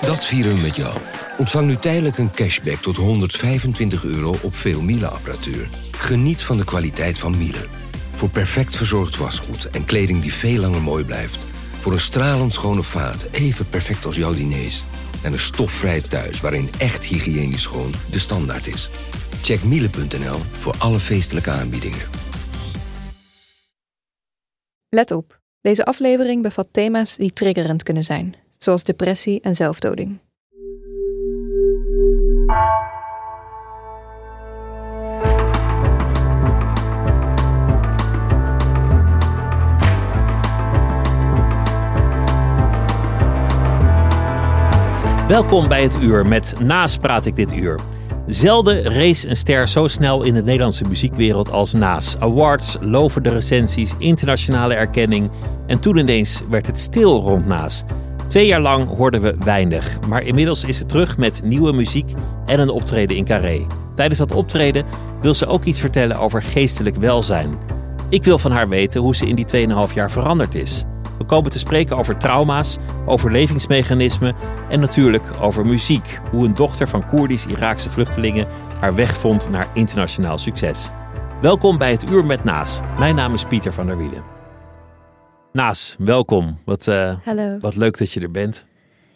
Dat vieren we met jou. Ontvang nu tijdelijk een cashback tot 125 euro op veel Miele-apparatuur. Geniet van de kwaliteit van Miele. Voor perfect verzorgd wasgoed en kleding die veel langer mooi blijft. Voor een stralend schone vaat, even perfect als jouw diners. En een stofvrij thuis waarin echt hygiënisch schoon de standaard is. Check miele.nl voor alle feestelijke aanbiedingen. Let op, deze aflevering bevat thema's die triggerend kunnen zijn, zoals depressie en zelfdoding. Welkom bij het uur. Met Naas praat ik dit uur. Zelden race een ster zo snel in de Nederlandse muziekwereld als Naas. Awards, lovende recensies, internationale erkenning. En toen ineens werd het stil rond Naas. Twee jaar lang hoorden we weinig. Maar inmiddels is ze terug met nieuwe muziek en een optreden in Carré. Tijdens dat optreden wil ze ook iets vertellen over geestelijk welzijn. Ik wil van haar weten hoe ze in die 2,5 jaar veranderd is. We komen te spreken over trauma's, overlevingsmechanismen en natuurlijk over muziek. Hoe een dochter van Koerdisch-Iraakse vluchtelingen haar weg vond naar internationaal succes. Welkom bij het Uur met Naas. Mijn naam is Pieter van der Wielen. Naas, welkom. Wat, uh, Hallo. wat leuk dat je er bent.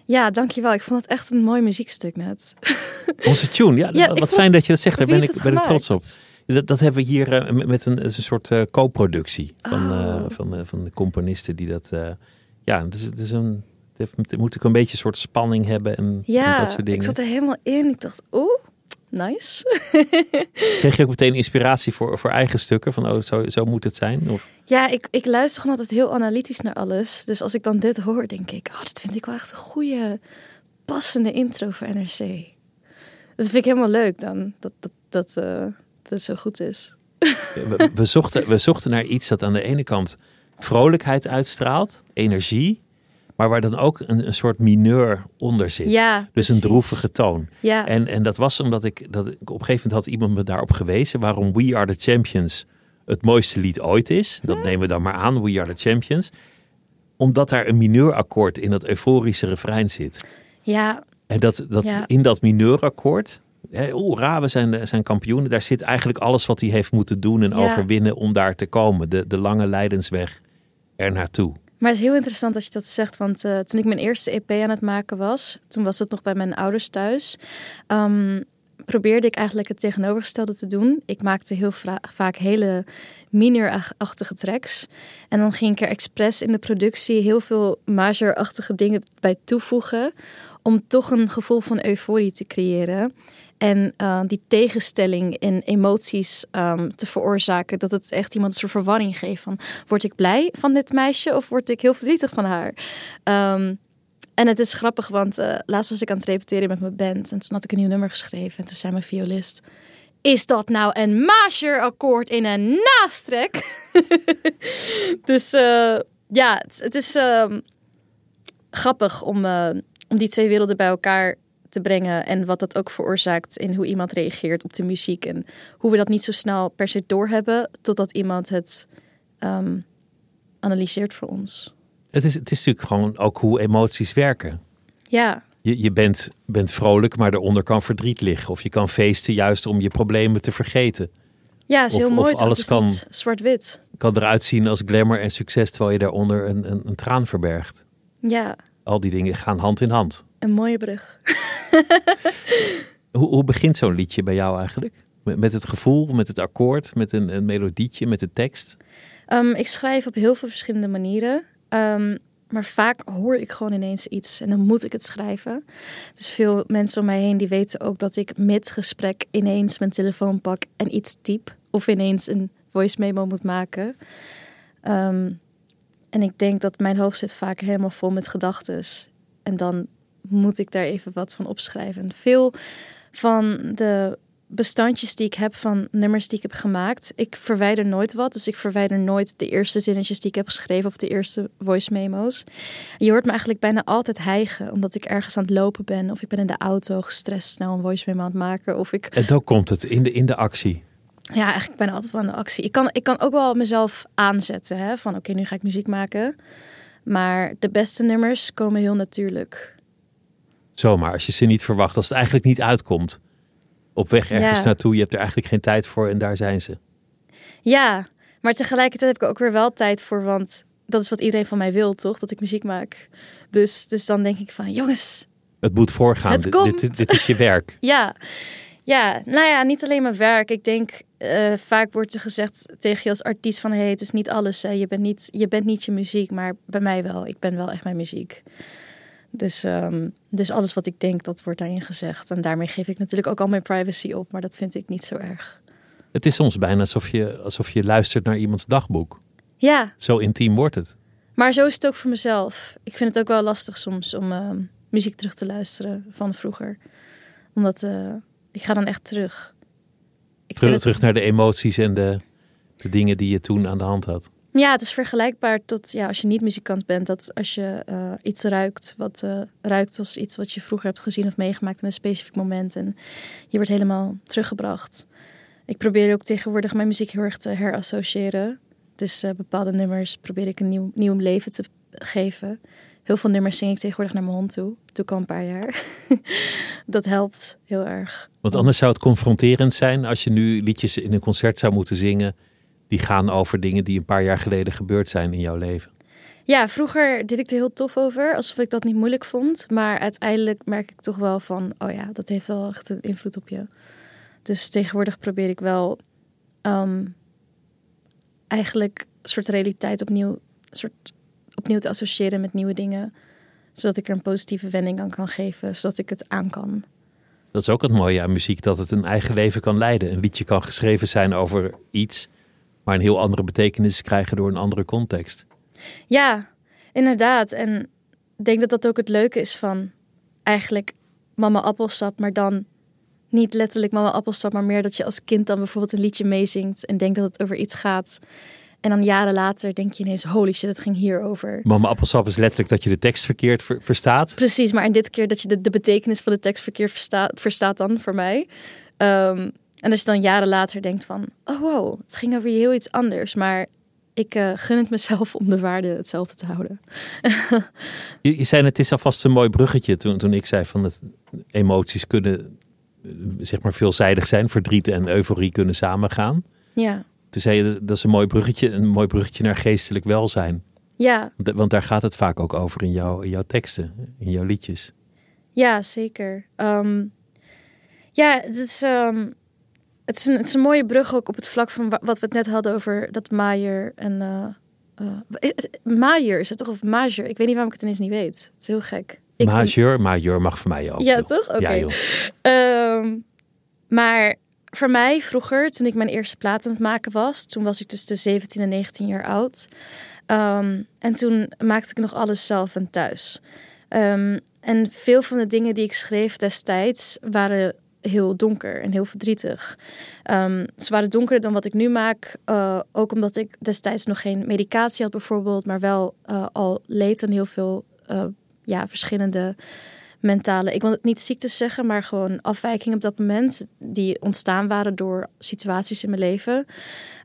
Ja, dankjewel. Ik vond het echt een mooi muziekstuk net. Onze tune, ja. Ja, ik wat fijn dat je dat zegt. Daar ben ik, ben ik trots op. Dat, dat hebben we hier eh, met- een, een soort eh, co-productie van, Oh. van, van de componisten die dat. ja, het is, het is een. Het, moet ook een beetje een soort spanning hebben en, en Ja, dat soort dingen. ik zat er helemaal in. Ik dacht, oeh, nice. Kreeg je ook meteen inspiratie voor, voor eigen stukken? Van oh, zo, zo moet het zijn? Of, Ja, ik, ik luister gewoon altijd heel analytisch naar alles. Dus als ik dan dit hoor, denk ik, oh, dat vind ik wel echt een goede, passende intro voor NRC. Dat vind ik helemaal leuk dan, dat dat, dat, eh, dat het zo goed is. we, we, zochten, we zochten naar iets dat aan de ene kant vrolijkheid uitstraalt, energie, maar waar dan ook een, een soort mineur onder zit. Ja, dus precies. een droevige toon. Ja, En, en dat was omdat ik, dat ik op een gegeven moment had iemand me daarop gewezen waarom We Are the Champions het mooiste lied ooit is. Dat nemen we dan maar aan, We Are the Champions. Omdat daar een mineurakkoord in dat euforische refrein zit. ja, En dat, dat Ja. in dat mineurakkoord, oeh, we zijn, de- zijn kampioenen. Daar zit eigenlijk alles wat hij heeft moeten doen en Ja. overwinnen om daar te komen. De, de lange lijdensweg er naartoe. Maar het is heel interessant als je dat zegt, want eh, toen ik mijn eerste EP aan het maken was, toen was het nog bij mijn ouders thuis, ehm, probeerde ik eigenlijk het tegenovergestelde te doen. Ik maakte heel vaak hele minor-achtige tracks. En dan ging ik er expres in de productie heel veel major-achtige dingen bij toevoegen, om toch een gevoel van euforie te creëren. En eh, die tegenstelling in emoties ehm, te veroorzaken. Dat het echt iemand een soort verwarring geeft. Van, word ik blij van dit meisje of word ik heel verdrietig van haar? Ehm, en het is grappig, want eh, laatst was ik aan het repeteren met mijn band. En toen had ik een nieuw nummer geschreven. En toen zei mijn violist... Is dat nou een major akkoord in een naastrek? dus eh, ja, het, is ehm, grappig om, om die twee werelden bij elkaar te brengen. En wat dat ook veroorzaakt in hoe iemand reageert op de muziek. En hoe we dat niet zo snel per se doorhebben. Totdat iemand het ehm, analyseert voor ons. Het is, het is natuurlijk gewoon ook hoe emoties werken. Ja, Je, je bent, bent vrolijk, maar eronder kan verdriet liggen. Of je kan feesten juist om je problemen te vergeten. ja is heel of mooi. alles kan- zwart-wit. kan eruit zien als glamour en succes, terwijl je daaronder een, een, een traan verbergt. Ja, Al die dingen gaan hand in hand. een mooie brug. Hoe, hoe begint zo'n liedje bij jou eigenlijk? Met, met het gevoel, met het akkoord, met een, een melodietje, met de tekst? Ehm, ik schrijf op heel veel verschillende manieren. Ehm, maar vaak hoor ik gewoon ineens iets en dan moet ik het schrijven. Dus veel mensen om mij heen die weten ook dat ik mid gesprek ineens mijn telefoon pak en iets typ. Of ineens een voice memo moet maken. Ehm, en ik denk dat mijn hoofd zit vaak helemaal vol met gedachten. En dan moet ik daar even wat van opschrijven. En veel van de bestandjes die ik heb van nummers die ik heb gemaakt. Ik verwijder nooit wat. Dus ik verwijder nooit de eerste zinnetjes die ik heb geschreven of de eerste voice memo's. Je hoort me eigenlijk bijna altijd hijgen, omdat ik ergens aan het lopen ben. Of ik ben in de auto gestrest snel een voice memo aan het maken. Of ik... En dan komt het in de, in de actie. Ja, eigenlijk ben ik altijd wel aan de actie. Ik kan, ik kan ook wel mezelf aanzetten. Hè? Van oké, nu ga ik muziek maken. Maar de beste nummers komen heel natuurlijk. Zomaar, als je ze niet verwacht, als het eigenlijk niet uitkomt. Op weg ergens Ja. naartoe, je hebt er eigenlijk geen tijd voor en daar zijn ze. Ja, maar tegelijkertijd heb ik ook weer wel tijd voor, want dat is wat iedereen van mij wil, toch? Dat ik muziek maak. Dus, dus dan denk ik van, jongens, Het moet voorgaan. Het Dit-. Dit, dit is je werk. ja. Ja, nou ja, niet alleen mijn werk. Ik denk, eh, vaak wordt er gezegd tegen je als artiest van... hey, het is niet alles, hè. Je, bent niet, je bent niet je muziek, maar bij mij wel. Ik ben wel echt mijn muziek. Dus, ehm, dus alles wat ik denk, dat wordt daarin gezegd. En daarmee geef ik natuurlijk ook al mijn privacy op. Maar dat vind ik niet zo erg. Het is soms bijna alsof je, alsof je luistert naar iemands dagboek. Ja, Zo intiem wordt het. Maar zo is het ook voor mezelf. Ik vind het ook wel lastig soms om ehm, muziek terug te luisteren van vroeger. Omdat eh, ik ga dan echt terug. Ik Terug, het- terug naar de emoties en de, de dingen die je toen aan de hand had. Ja, het is vergelijkbaar tot ja, als je niet muzikant bent. Dat als je eh, iets ruikt, wat eh, ruikt als iets wat je vroeger hebt gezien of meegemaakt in een specifiek moment. En je wordt helemaal teruggebracht. Ik probeer ook tegenwoordig mijn muziek heel erg te herassociëren. Dus eh, bepaalde nummers probeer ik een nieuw, nieuw leven te geven. Heel veel nummers zing ik tegenwoordig naar mijn hond toe. Doe ik al een paar jaar. dat helpt heel erg. Want anders zou het confronterend zijn als je nu liedjes in een concert zou moeten zingen. Die gaan over dingen die een paar jaar geleden gebeurd zijn in jouw leven. Ja, vroeger deed ik er heel tof over, alsof ik dat niet moeilijk vond. Maar uiteindelijk merk ik toch wel van, oh ja, dat heeft wel echt een invloed op je. Dus tegenwoordig probeer ik wel ehm, eigenlijk een soort realiteit opnieuw, een soort opnieuw te associëren met nieuwe dingen. Zodat ik er een positieve wending aan kan geven, zodat ik het aan kan. Dat is ook het mooie aan muziek, dat het een eigen leven kan leiden. Een liedje kan geschreven zijn over iets, maar een heel andere betekenis krijgen door een andere context. Ja, inderdaad. En ik denk dat dat ook het leuke is van eigenlijk Mama Appelsap, maar dan niet letterlijk Mama Appelsap, maar meer dat je als kind dan bijvoorbeeld een liedje meezingt en denkt dat het over iets gaat. En dan jaren later denk je ineens, holy shit, het ging hierover. Mama Appelsap is letterlijk dat je de tekst verkeerd ver- verstaat. Precies, maar in dit keer dat je de, de betekenis van de tekst verkeerd verstaat, verstaat dan voor mij. Ehm, en als je dan jaren later denkt van, oh wow, het ging over heel iets anders, maar ik eh, gun het mezelf om de waarde hetzelfde te houden. Je, je zei het is alvast een mooi bruggetje toen, toen ik zei van het, emoties kunnen eh, zeg maar veelzijdig zijn. Verdriet en euforie kunnen samengaan. Ja, Toen zei je, dat is een mooi bruggetje, een mooi bruggetje naar geestelijk welzijn. ja, Want- daar gaat het vaak ook over in, jouw in jouw teksten, in jouw liedjes. Ja, zeker. Ehm, ja, het is, ehm, het, is een, het is een mooie brug ook op het vlak van wa- wat we het net hadden over dat Maier en... eh eh, het- Maier is het toch? Of Major? Ik weet niet waarom ik het ineens niet weet. Het is heel gek. Ik denk- Major, major mag voor mij ook. Ja, joh. toch? Oké. Ja, joh. Ehm, maar voor mij vroeger, toen ik mijn eerste plaat aan het maken was, toen was ik tussen de 17 en 19 jaar oud. Ehm, en toen maakte ik nog alles zelf en thuis. Ehm, en veel van de dingen die ik schreef destijds waren heel donker en heel verdrietig. Ehm, ze waren donkerder dan wat ik nu maak. eh, ook omdat ik destijds nog geen medicatie had bijvoorbeeld, maar wel eh, al leed aan heel veel eh, ja, verschillende mentale, ik wil het niet ziektes zeggen, maar gewoon afwijkingen op dat moment die ontstaan waren door situaties in mijn leven.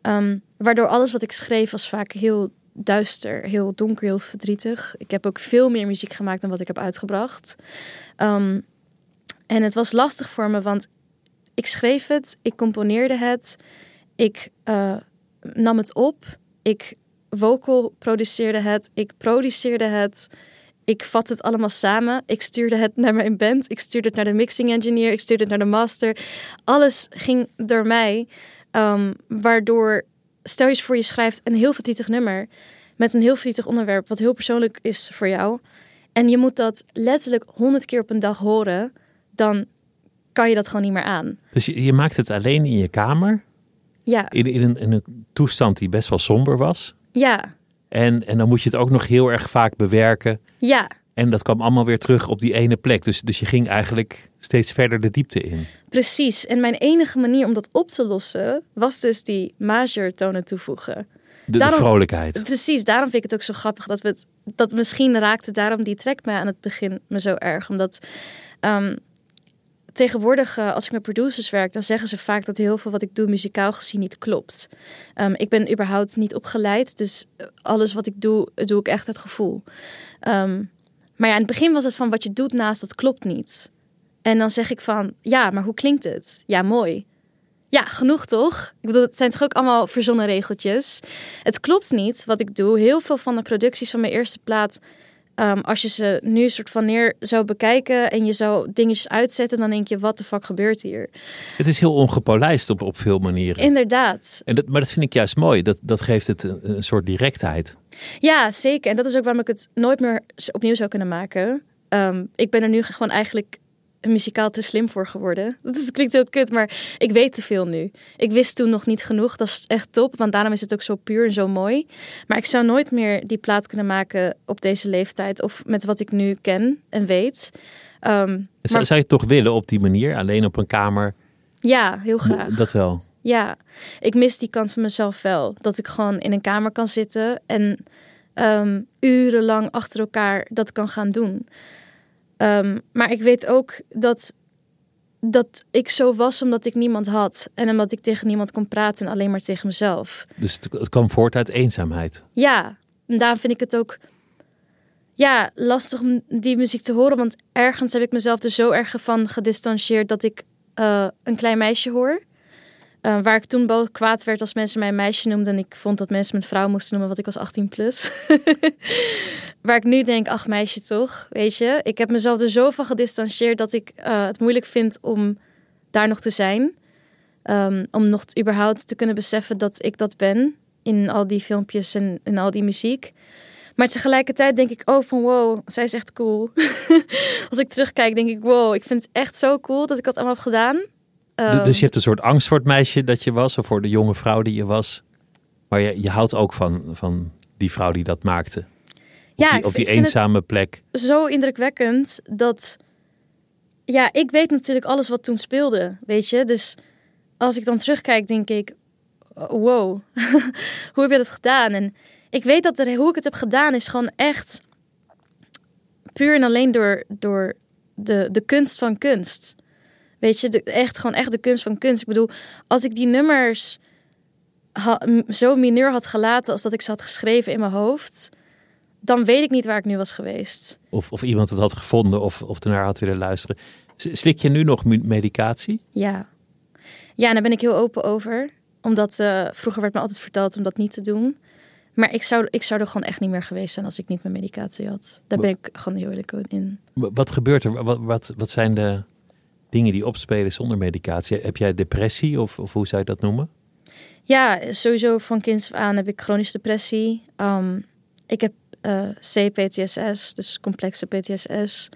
Ehm, waardoor alles wat ik schreef was vaak heel duister, heel donker, heel verdrietig. Ik heb ook veel meer muziek gemaakt dan wat ik heb uitgebracht. Ehm, en het was lastig voor me, want ik schreef het, ik componeerde het, ik eh, nam het op, ik vocal produceerde het, ik produceerde het. Ik vat het allemaal samen. Ik stuurde het naar mijn band. Ik stuurde het naar de mixing engineer. Ik stuurde het naar de master. Alles ging door mij. Ehm, waardoor, stel je eens voor je schrijft een heel verdrietig nummer. Met een heel verdrietig onderwerp. Wat heel persoonlijk is voor jou. En je moet dat letterlijk honderd keer op een dag horen. Dan kan je dat gewoon niet meer aan. Dus je, je maakt het alleen in je kamer, Ja, in, in, een, in een toestand die best wel somber was. ja, En, en dan moet je het ook nog heel erg vaak bewerken. ja. En dat kwam allemaal weer terug op die ene plek. Dus, dus je ging eigenlijk steeds verder de diepte in. Precies. En mijn enige manier om dat op te lossen was dus die major tonen toevoegen. De, de vrolijkheid. Precies, daarom vind ik het ook zo grappig dat we het, dat misschien raakte daarom die track mij aan het begin me zo erg. Omdat ehm, tegenwoordig, eh, als ik met producers werk, dan zeggen ze vaak dat heel veel wat ik doe muzikaal gezien niet klopt. Ehm, ik ben überhaupt niet opgeleid, dus alles wat ik doe, doe ik echt het gevoel. Ehm, maar ja, in het begin was het van wat je doet naast, dat klopt niet. En dan zeg ik van, ja, maar hoe klinkt het? Ja, mooi. Ja, genoeg toch? Ik bedoel, het zijn toch ook allemaal verzonnen regeltjes. Het klopt niet wat ik doe. Heel veel van de producties van mijn eerste plaat, ehm, als je ze nu een soort van neer zou bekijken en je zou dingetjes uitzetten, dan denk je, wat de fuck gebeurt hier? Het is heel ongepolijst op, op veel manieren. Inderdaad. En dat, maar dat vind ik juist mooi. Dat, dat geeft het een, een soort directheid. Ja, zeker. En dat is ook waarom ik het nooit meer opnieuw zou kunnen maken. Ehm, ik ben er nu gewoon eigenlijk muzikaal te slim voor geworden. Dat klinkt heel kut, maar ik weet te veel nu. Ik wist toen nog niet genoeg. Dat is echt top, want daarom is het ook zo puur en zo mooi. Maar ik zou nooit meer die plaat kunnen maken op deze leeftijd of met wat ik nu ken en weet. Um, zou, zou je het toch willen op die manier, alleen op een kamer? Ja, heel graag. Dat wel. Ja, ik mis die kant van mezelf wel. Dat ik gewoon in een kamer kan zitten en um, urenlang achter elkaar dat kan gaan doen. Um, maar ik weet ook dat, dat ik zo was omdat ik niemand had. En omdat ik tegen niemand kon praten en alleen maar tegen mezelf. Dus het, het kwam voort uit eenzaamheid? Ja, en daarom vind ik het ook ja, lastig om die muziek te horen. Want ergens heb ik mezelf er zo erg van gedistanceerd dat ik uh, een klein meisje hoor. Uh, waar ik toen kwaad werd als mensen mij meisje noemden. En ik vond dat mensen me vrouw moesten noemen, want ik was 18 plus. waar ik nu denk, ach meisje toch, weet je. Ik heb mezelf er zo van gedistanceerd dat ik uh, het moeilijk vind om daar nog te zijn. Um, om nog überhaupt te kunnen beseffen dat ik dat ben. In al die filmpjes en in al die muziek. Maar tegelijkertijd denk ik, oh van wow, zij is echt cool. Als ik terugkijk, denk ik, wow, ik vind het echt zo cool dat ik dat allemaal heb gedaan. Um, dus je hebt een soort angst voor het meisje dat je was, of voor de jonge vrouw die je was. Maar je, je houdt ook van, van die vrouw die dat maakte. Op ja, die, op die eenzame plek. Zo indrukwekkend dat. Ja, ik weet natuurlijk alles wat toen speelde, weet je. Dus als ik dan terugkijk, denk ik: wow, hoe heb je dat gedaan? En ik weet dat er, hoe ik het heb gedaan is gewoon echt puur en alleen door, door de, de kunst van kunst. Weet je, de, echt gewoon echt de kunst van kunst. Ik bedoel, als ik die nummers ha, zo mineur had gelaten als dat ik ze had geschreven in mijn hoofd, dan weet ik niet waar ik nu was geweest. Of, of iemand het had gevonden of, of ernaar had willen luisteren. Slik je nu nog medicatie? Ja. Ja, daar ben ik heel open over. Omdat uh, vroeger werd me altijd verteld om dat niet te doen. Maar ik zou, ik zou er gewoon echt niet meer geweest zijn als ik niet mijn medicatie had. Daar ben ik gewoon heel eerlijk in. Wat gebeurt er? Wat, wat, wat zijn de dingen die opspelen zonder medicatie? Heb jij depressie of, of hoe zou je dat noemen? Ja, sowieso van kinds af aan heb ik chronische depressie. Um, ik heb uh, CPTSS, dus complexe PTSS.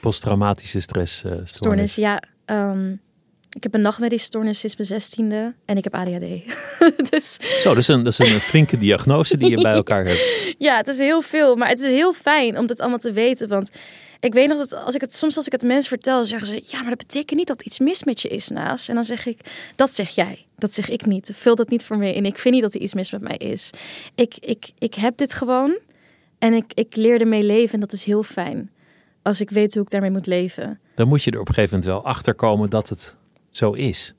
Posttraumatische stress. Uh, stoornis. ja. Um, ik heb een nachtmerriestoornis sinds mijn zestiende en ik heb ADHD. dus... Zo, dat is, een, dat is een flinke diagnose die je bij elkaar hebt. Ja, het is heel veel, maar het is heel fijn om het allemaal te weten. Want ik weet nog dat als ik het soms als ik het mensen vertel, zeggen ze: ja, maar dat betekent niet dat iets mis met je is naast. En dan zeg ik: dat zeg jij, dat zeg ik niet. Vul dat niet voor me in. Ik vind niet dat er iets mis met mij is. Ik, ik, ik heb dit gewoon en ik, ik leer ermee leven en dat is heel fijn. Als ik weet hoe ik daarmee moet leven. Dan moet je er op een gegeven moment wel achter komen dat het zo is.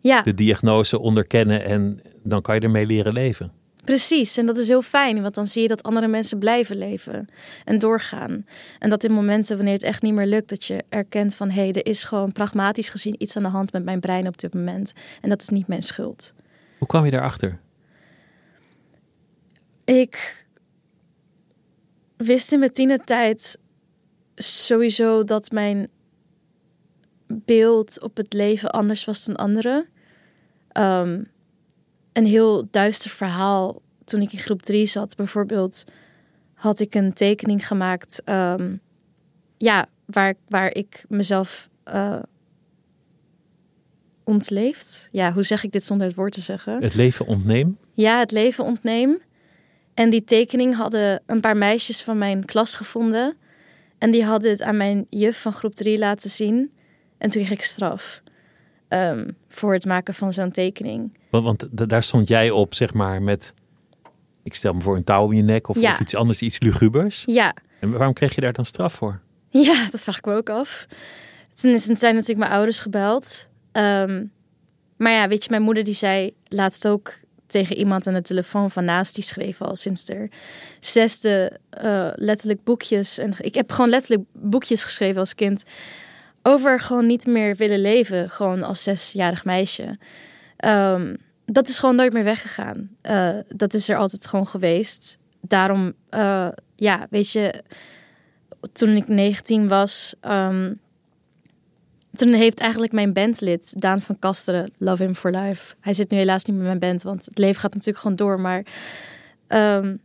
Ja. De diagnose onderkennen en dan kan je ermee leren leven. Precies, en dat is heel fijn, want dan zie je dat andere mensen blijven leven en doorgaan. En dat in momenten wanneer het echt niet meer lukt, dat je erkent van hé, hey, er is gewoon pragmatisch gezien iets aan de hand met mijn brein op dit moment. En dat is niet mijn schuld. Hoe kwam je daarachter? Ik wist in mijn tienertijd sowieso dat mijn beeld op het leven anders was dan anderen. Um, een heel duister verhaal toen ik in groep 3 zat. Bijvoorbeeld had ik een tekening gemaakt. Um, ja, waar, waar ik mezelf uh, ontleefd. Ja, hoe zeg ik dit zonder het woord te zeggen? Het leven ontneem? Ja, het leven ontneem. En die tekening hadden een paar meisjes van mijn klas gevonden. en die hadden het aan mijn juf van groep 3 laten zien. En toen kreeg ik straf ehm, voor het maken van zo'n tekening. Want, want daar stond jij op, zeg maar, met... Ik stel me voor een touw om je nek of, Ja. of iets anders, iets lugubers. Ja, En waarom kreeg je daar dan straf voor? Ja, dat vraag ik me ook af. Toen zijn natuurlijk mijn ouders gebeld. Ehm, maar ja, weet je, mijn moeder die zei laatst ook tegen iemand aan de telefoon van naast die schreef al sinds er zesde eh, letterlijk boekjes. En ik heb gewoon letterlijk boekjes geschreven als kind over gewoon niet meer willen leven, gewoon als zesjarig meisje. Ehm, dat is gewoon nooit meer weggegaan. Eh, dat is er altijd gewoon geweest. Daarom, eh, ja, weet je, toen ik 19 was, ehm, toen heeft eigenlijk mijn bandlid Daan van Kasteren, Love Him for Life. Hij zit nu helaas niet met mijn band, want het leven gaat natuurlijk gewoon door. Maar ehm,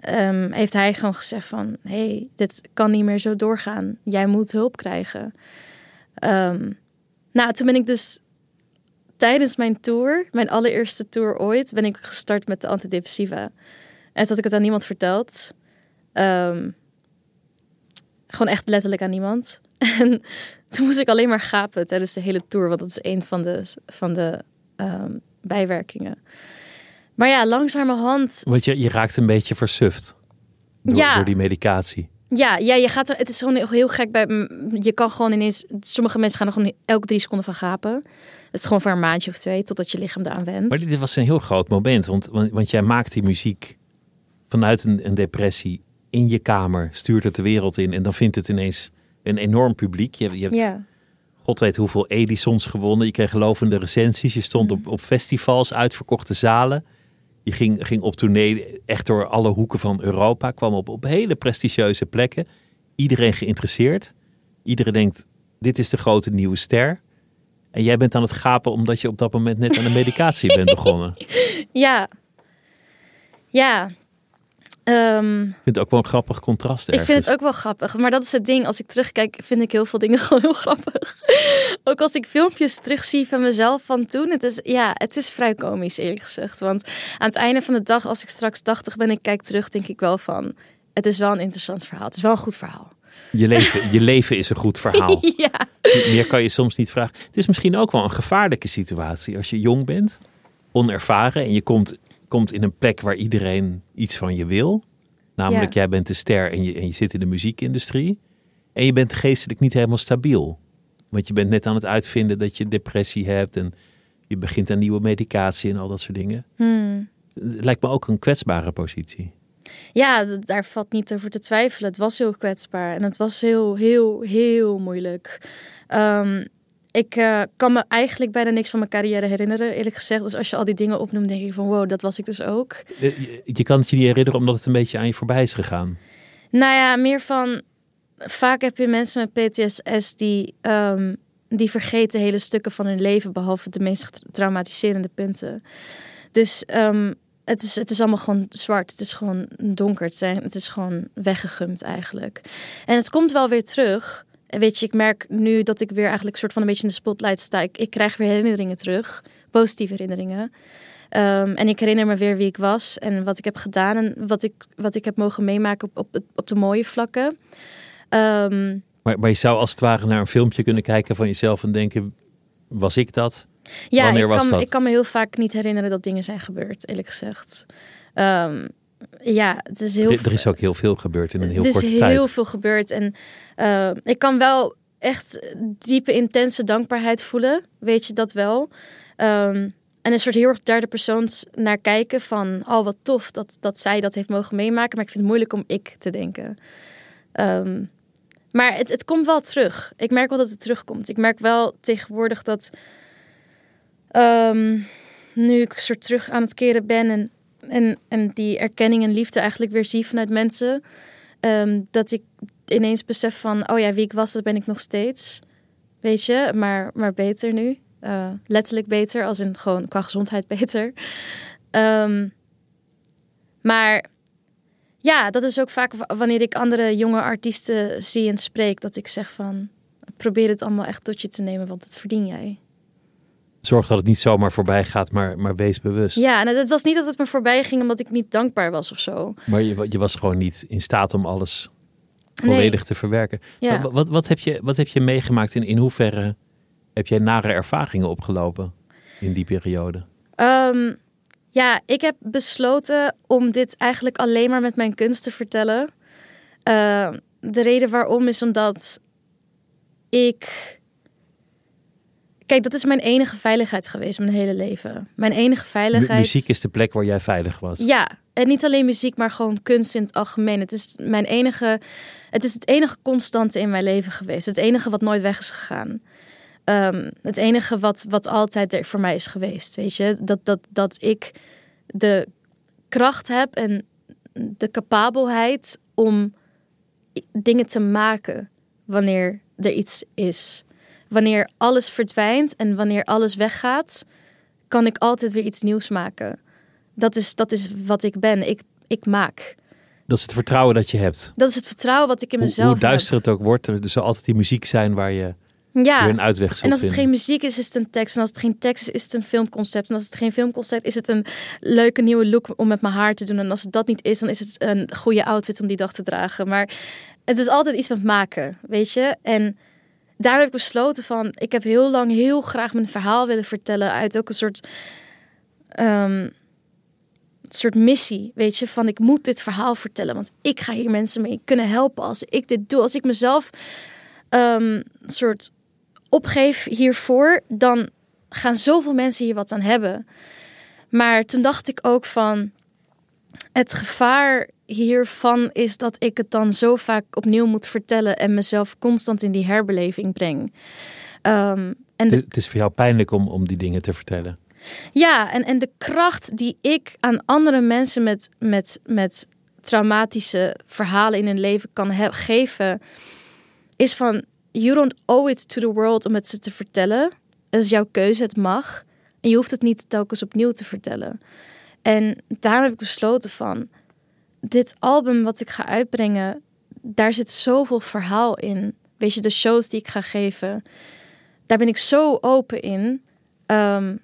ehm, heeft hij gewoon gezegd van, hey, dit kan niet meer zo doorgaan. Jij moet hulp krijgen. Ehm, nou, toen ben ik dus tijdens mijn tour, mijn allereerste tour ooit, ben ik gestart met de antidepressiva. En toen had ik het aan niemand verteld. Ehm, gewoon echt letterlijk aan niemand. En toen moest ik alleen maar gapen tijdens de hele tour, want dat is een van de, van de bijwerkingen. Maar ja, langzamerhand. Want je, je raakt een beetje versuft door, Ja. door die medicatie. Ja, ja, je gaat er. Het is gewoon heel, heel gek bij. Je kan gewoon ineens. Sommige mensen gaan er gewoon elke drie seconden van gapen. Het is gewoon voor een maandje of twee, totdat je lichaam eraan went. Maar dit was een heel groot moment, want, want, want jij maakt die muziek vanuit een, een depressie in je kamer, stuurt het de wereld in en dan vindt het ineens een enorm publiek. Je, hebt- je hebt Ja, God weet hoeveel Edisons gewonnen. Je kreeg lovende recensies. Je stond op, op festivals, uitverkochte zalen. Je ging, ging op tournee echt door alle hoeken van Europa. Kwam op, op hele prestigieuze plekken. Iedereen geïnteresseerd. Iedereen denkt, dit is de grote nieuwe ster. En jij bent aan het gapen omdat je op dat moment net aan de medicatie bent begonnen. Ik ja, Ehm, vind het ook wel een grappig contrast Ik vind het ook wel grappig. Maar dat is het ding. Als ik terugkijk, vind ik heel veel dingen gewoon heel grappig. ook als ik filmpjes terugzie van mezelf van toen. Het is, ja, het is vrij komisch eerlijk gezegd. Want aan het einde van de dag, als ik straks 80 ben en ik kijk terug, denk ik wel van... Het is wel een interessant verhaal. Het is wel een goed verhaal. Je, leven, je leven is een goed verhaal. ja. Meer kan je soms niet vragen. Het is misschien ook wel een gevaarlijke situatie als je jong bent, onervaren en je komt, komt in een plek waar iedereen iets van je wil. Namelijk, Ja. jij bent de ster en je, en je zit in de muziekindustrie. En je bent geestelijk niet helemaal stabiel. Want je bent net aan het uitvinden dat je depressie hebt en je begint aan nieuwe medicatie en al dat soort dingen. Hmm. Het lijkt me ook een kwetsbare positie. Ja, daar valt niet over te twijfelen. Het was heel kwetsbaar en het was heel, heel, heel moeilijk. Ehm, ik eh, kan me eigenlijk bijna niks van mijn carrière herinneren, eerlijk gezegd. Dus als je al die dingen opnoemt, denk ik van wow, dat was ik dus ook. Je, je kan het je niet herinneren omdat het een beetje aan je voorbij is gegaan. Nou ja, meer van. Vaak heb je mensen met PTSS die, ehm, die vergeten hele stukken van hun leven, behalve de meest traumatiserende punten. Dus ehm, het, is, het is allemaal gewoon zwart. Het is gewoon donker. Het, zijn, het is gewoon weggegumd eigenlijk. En het komt wel weer terug. Weet je, ik merk nu dat ik weer eigenlijk soort van een beetje in de spotlight sta. Ik, ik krijg weer herinneringen terug, positieve herinneringen. Ehm, en ik herinner me weer wie ik was en wat ik heb gedaan en wat ik, wat ik heb mogen meemaken op, op, op de mooie vlakken. Ehm, Maar, maar je zou als het ware naar een filmpje kunnen kijken van jezelf en denken, was ik dat? ja, Wanneer ik was kan, dat? ik kan me heel vaak niet herinneren dat dingen zijn gebeurd, eerlijk gezegd. Ehm, ja, het is heel Er, er is ook heel veel gebeurd in een heel er is korte heel tijd. veel gebeurd. En eh, ik kan wel echt diepe, intense dankbaarheid voelen. Weet je dat wel? Ehm, en een soort heel erg derde persoons naar kijken van... oh, wat tof dat, dat zij dat heeft mogen meemaken. Maar ik vind het moeilijk om ik te denken. Ehm, maar het, het komt wel terug. Ik merk wel dat het terugkomt. Ik merk wel tegenwoordig dat... ehm, nu ik soort terug aan het keren ben... en, en, en die erkenning en liefde eigenlijk weer zie vanuit mensen... Ehm, dat ik ineens besef van, oh ja, wie ik was, dat ben ik nog steeds. Weet je, maar, maar beter nu. Eh, letterlijk beter, als in gewoon qua gezondheid beter. Ehm, maar ja, dat is ook vaak wanneer ik andere jonge artiesten zie en spreek, dat ik zeg van, probeer het allemaal echt tot je te nemen, want dat verdien jij. Zorg dat het niet zomaar voorbij gaat, maar, maar wees bewust. Ja, en het was niet dat het me voorbij ging omdat ik niet dankbaar was of zo. Maar je, je was gewoon niet in staat om alles volledig te verwerken. Ja. Wat, wat, wat, heb je, wat heb je meegemaakt? In, in hoeverre heb jij nare ervaringen opgelopen in die periode? Ehm, ja, ik heb besloten om dit eigenlijk alleen maar met mijn kunst te vertellen. Ehm, de reden waarom is omdat ik. Kijk, dat is mijn enige veiligheid geweest mijn hele leven. Mijn enige veiligheid. muziek is de plek waar jij veilig was. Ja, en niet alleen muziek, maar gewoon kunst in het algemeen. Het is mijn enige. Het is het enige constante in mijn leven geweest. Het enige wat nooit weg is gegaan. Ehm, het enige wat, wat altijd er voor mij is geweest. Weet je, dat, dat, dat ik de kracht heb en de capabelheid om dingen te maken wanneer er iets is. Wanneer alles verdwijnt en wanneer alles weggaat, kan ik altijd weer iets nieuws maken. Dat is, dat is wat ik ben. Ik, ik maak. Dat is het vertrouwen dat je hebt. Dat is het vertrouwen wat ik in mezelf hoe duister het ook wordt, er zal altijd die muziek zijn waar je heb. Ja. weer een uitweg zult En als het vinden. geen muziek is, is het een tekst. En als het geen tekst is, is het een filmconcept. En als het geen filmconcept is, is het een leuke nieuwe look om met mijn haar te doen. En als het dat niet is, dan is het een goede outfit om die dag te dragen. Maar het is altijd iets met maken, weet je. En daar heb ik besloten van, ik heb heel lang heel graag mijn verhaal willen vertellen uit ook een soort, ehm, soort missie, weet je, van ik moet dit verhaal vertellen, want ik ga hier mensen mee kunnen helpen als ik dit doe, als ik mezelf ehm soort opgeef hiervoor, dan gaan zoveel mensen hier wat aan hebben. Maar toen dacht ik ook van, het gevaar hiervan is dat ik het dan zo vaak opnieuw moet vertellen en mezelf constant in die herbeleving breng. Ehm, en de, Het is voor jou pijnlijk om, om die dingen te vertellen. ja, en, en de kracht die ik aan andere mensen met, met, met traumatische verhalen in hun leven kan geven, is van: you don't owe it to the world om het ze te vertellen. Het is jouw keuze, het mag. En je hoeft het niet telkens opnieuw te vertellen. En daarom heb ik besloten van dit album wat ik ga uitbrengen, daar zit zoveel verhaal in. Weet je, de shows die ik ga geven, daar ben ik zo open in. Ehm,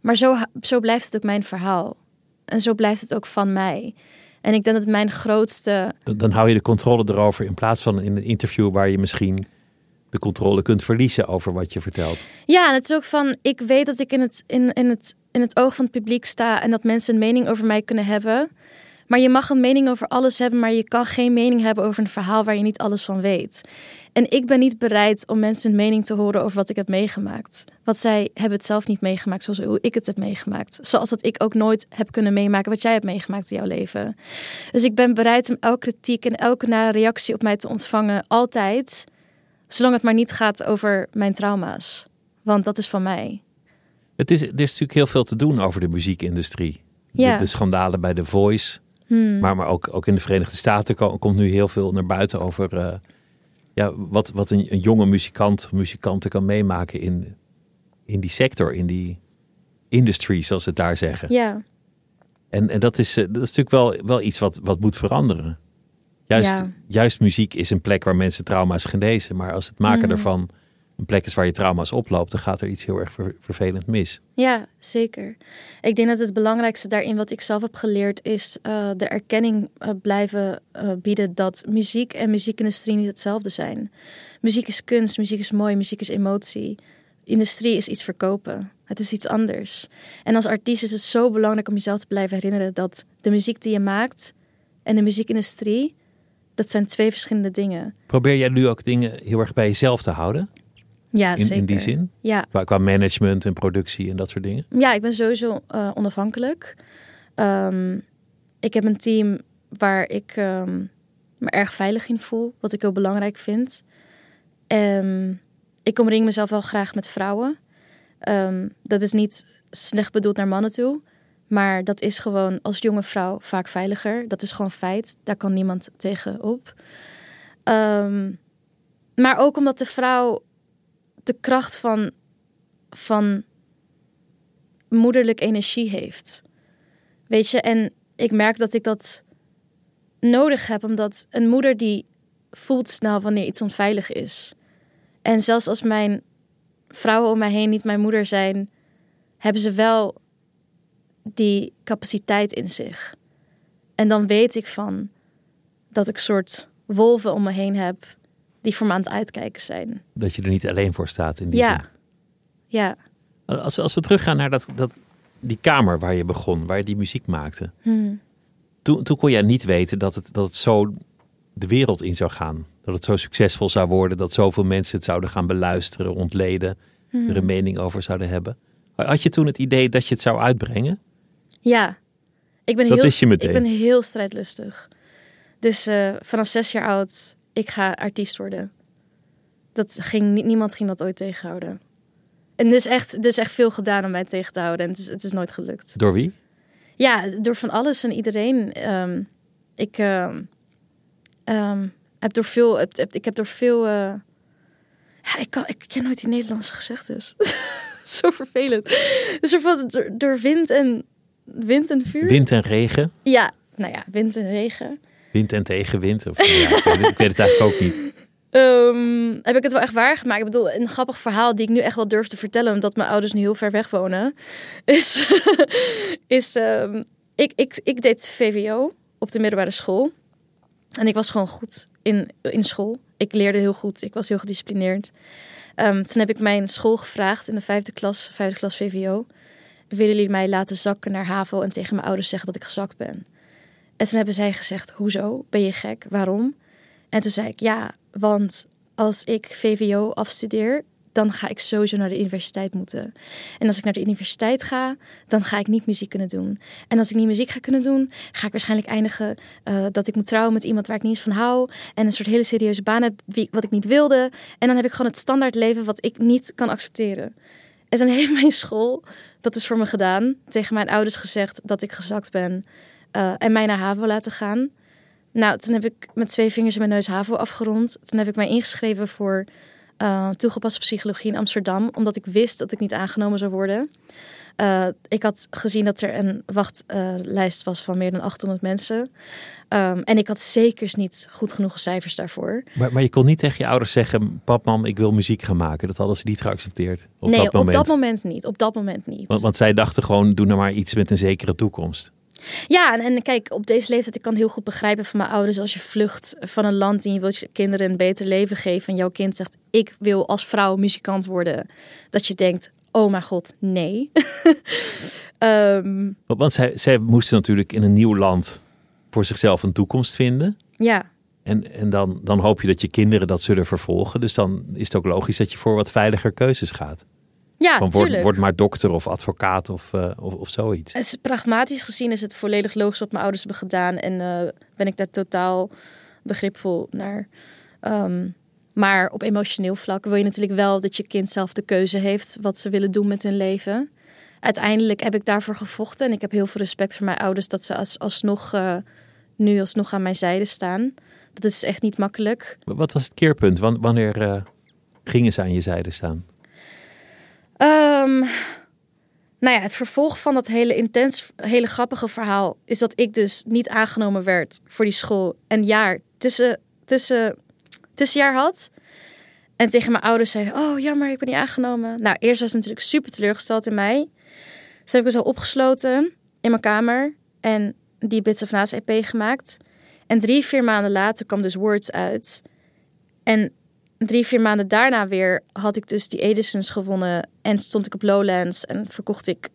maar zo, zo blijft het ook mijn verhaal. En zo blijft het ook van mij. En ik denk dat mijn grootste. Dan, dan hou je de controle erover in plaats van in een interview waar je misschien de controle kunt verliezen over wat je vertelt. Ja, en het is ook van. Ik weet dat ik in het, in, in, het, in het oog van het publiek sta. En dat mensen een mening over mij kunnen hebben. Maar je mag een mening over alles hebben. Maar je kan geen mening hebben over een verhaal waar je niet alles van weet. En ik ben niet bereid om mensen een mening te horen over wat ik heb meegemaakt. Want zij hebben het zelf niet meegemaakt zoals hoe ik het heb meegemaakt. Zoals dat ik ook nooit heb kunnen meemaken wat jij hebt meegemaakt in jouw leven. Dus ik ben bereid om elke kritiek en elke nare reactie op mij te ontvangen. Altijd. Zolang het maar niet gaat over mijn trauma's. Want dat is van mij. Het is, er is natuurlijk heel veel te doen over de muziekindustrie. Ja. De, de schandalen bij The Voice. Maar, maar ook, ook in de Verenigde Staten ko- komt nu heel veel naar buiten over eh, ja, wat, wat een, een jonge muzikant, muzikanten kan meemaken in, in die sector, in die industry, zoals ze het daar zeggen. Ja, En, en dat, is, eh, dat is natuurlijk wel, wel iets wat, wat moet veranderen. Juist, Ja. juist muziek is een plek waar mensen trauma's genezen. Maar als het maken Mhm. ervan een plek is waar je trauma's oploopt, dan gaat er iets heel erg ver- vervelend mis. ja, zeker. Ik denk dat het belangrijkste daarin wat ik zelf heb geleerd is eh, de erkenning eh, blijven eh, bieden dat muziek en muziekindustrie niet hetzelfde zijn. Muziek is kunst, muziek is mooi, muziek is emotie. Industrie is iets verkopen. Het is iets anders. En als artiest is het zo belangrijk om jezelf te blijven herinneren dat de muziek die je maakt en de muziekindustrie, dat zijn twee verschillende dingen. Probeer jij nu ook dingen heel erg bij jezelf te houden? Ja, In, zeker. in die zin? Ja, Qua, qua management en productie en dat soort dingen? Ja, ik ben sowieso eh, onafhankelijk. Ehm, ik heb een team waar ik ehm, me erg veilig in voel, wat ik heel belangrijk vind. Ehm, ik omring mezelf wel graag met vrouwen. Dat is niet slecht bedoeld naar mannen toe, maar dat is gewoon als jonge vrouw vaak veiliger. Dat is gewoon feit. Daar kan niemand tegen op. Ehm, maar ook omdat de vrouw de kracht van, van moederlijk energie heeft. Weet je, en ik merk dat ik dat nodig heb, omdat een moeder die voelt snel wanneer iets onveilig is. En zelfs als mijn vrouwen om mij heen niet mijn moeder zijn, hebben ze wel die capaciteit in zich. En dan weet ik van dat ik soort wolven om me heen heb die voor me aan het uitkijken zijn. Dat je er niet alleen voor staat in die Ja. zin. Ja. Als, als we teruggaan naar dat, dat, die kamer waar je begon, waar je die muziek maakte. Hmm. Toen, toen kon jij niet weten dat het, dat het zo de wereld in zou gaan. Dat het zo succesvol zou worden, dat zoveel mensen het zouden gaan beluisteren, ontleden, Hmm. er een mening over zouden hebben. Had je toen het idee dat je het zou uitbrengen? Ja, ik ben, Dat heel, wist je meteen. ik ben heel strijdlustig. Dus eh, vanaf zes jaar oud, ik ga artiest worden. Dat ging, niemand ging dat ooit tegenhouden. En er is, echt, is echt veel gedaan om mij tegen te houden. En het is, het is nooit gelukt. Door wie? Ja, door van alles en iedereen. Ehm, ik ehm, ehm, heb door veel... heb- heb- Ik heb door veel... ja, ik, kan, ik ken nooit die Nederlandse gezegdes. Zo vervelend. Dus er van, door, door wind en, wind en vuur. Wind en regen? Ja, nou ja, wind en regen. Wind en tegenwind? Of, ja, ik, weet, het- ik weet het eigenlijk ook niet. Ehm, heb ik het wel echt waar gemaakt. Ik bedoel, een grappig verhaal die ik nu echt wel durf te vertellen, omdat mijn ouders nu heel ver weg wonen, is, is ehm, ik, ik, ik deed VWO op de middelbare school. En ik was gewoon goed in, in school. Ik leerde heel goed. Ik was heel gedisciplineerd. Ehm, toen heb ik mijn school gevraagd in de vijfde klas, vijfde klas VWO. Willen jullie mij laten zakken naar HAVO en tegen mijn ouders zeggen dat ik gezakt ben? En toen hebben zij gezegd, hoezo? Ben je gek? Waarom? En toen zei ik, ja, want als ik VWO afstudeer, dan ga ik sowieso naar de universiteit moeten. En als ik naar de universiteit ga, dan ga ik niet muziek kunnen doen. En als ik niet muziek ga kunnen doen, ga ik waarschijnlijk eindigen eh, dat ik moet trouwen met iemand waar ik niet eens van hou. En een soort hele serieuze baan heb wat ik niet wilde. En dan heb ik gewoon het standaard leven wat ik niet kan accepteren. En toen heeft mijn school, dat is voor me gedaan, tegen mijn ouders gezegd dat ik gezakt ben. eh, en mij naar HAVO laten gaan. Nou, toen heb ik met twee vingers in mijn neus HAVO afgerond. Toen heb ik mij ingeschreven voor eh, toegepaste psychologie in Amsterdam. Omdat ik wist dat ik niet aangenomen zou worden. Eh, ik had gezien dat er een wachtlijst was van meer dan 800 mensen. Ehm, en ik had zeker niet goed genoeg cijfers daarvoor. Maar, maar je kon niet tegen je ouders zeggen: Pap, mam, ik wil muziek gaan maken. Dat hadden ze niet geaccepteerd. Op nee, dat moment. op dat moment niet. Op dat moment niet. Want, want zij dachten gewoon: doe nou maar iets met een zekere toekomst. Ja, en, en kijk, op deze leeftijd, ik kan heel goed begrijpen van mijn ouders als je vlucht van een land en je wilt je kinderen een beter leven geven en jouw kind zegt, ik wil als vrouw muzikant worden, dat je denkt, oh mijn god, nee. Ehm, Want, want zij, zij moesten natuurlijk in een nieuw land voor zichzelf een toekomst vinden. ja, En, en dan, dan hoop je dat je kinderen dat zullen vervolgen. Dus dan is het ook logisch dat je voor wat veiliger keuzes gaat. Ja, Van word, maar dokter of advocaat of, eh, of, of zoiets. Pragmatisch gezien is het volledig logisch wat mijn ouders hebben gedaan en eh, ben ik daar totaal begripvol naar. Ehm, maar op emotioneel vlak wil je natuurlijk wel dat je kind zelf de keuze heeft wat ze willen doen met hun leven. Uiteindelijk heb ik daarvoor gevochten en ik heb heel veel respect voor mijn ouders dat ze als, alsnog eh, nu alsnog aan mijn zijde staan. Dat is echt niet makkelijk. Wat was het keerpunt? Wan- Wanneer gingen ze aan je zijde staan? Ehm, nou ja, het vervolg van dat hele intens, hele grappige verhaal is dat ik dus niet aangenomen werd voor die school. Een jaar tussen, tussen, tussenjaar had. En tegen mijn ouders zei, oh jammer, ik ben niet aangenomen. Nou, eerst was het natuurlijk super teleurgesteld in mij. Dus heb ik me zo opgesloten in mijn kamer en die Bits of Naast EP gemaakt. En drie, vier maanden later kwam dus Words uit. En drie, vier maanden daarna weer had ik dus die Edisons gewonnen. En stond ik op Lowlands en verkocht ik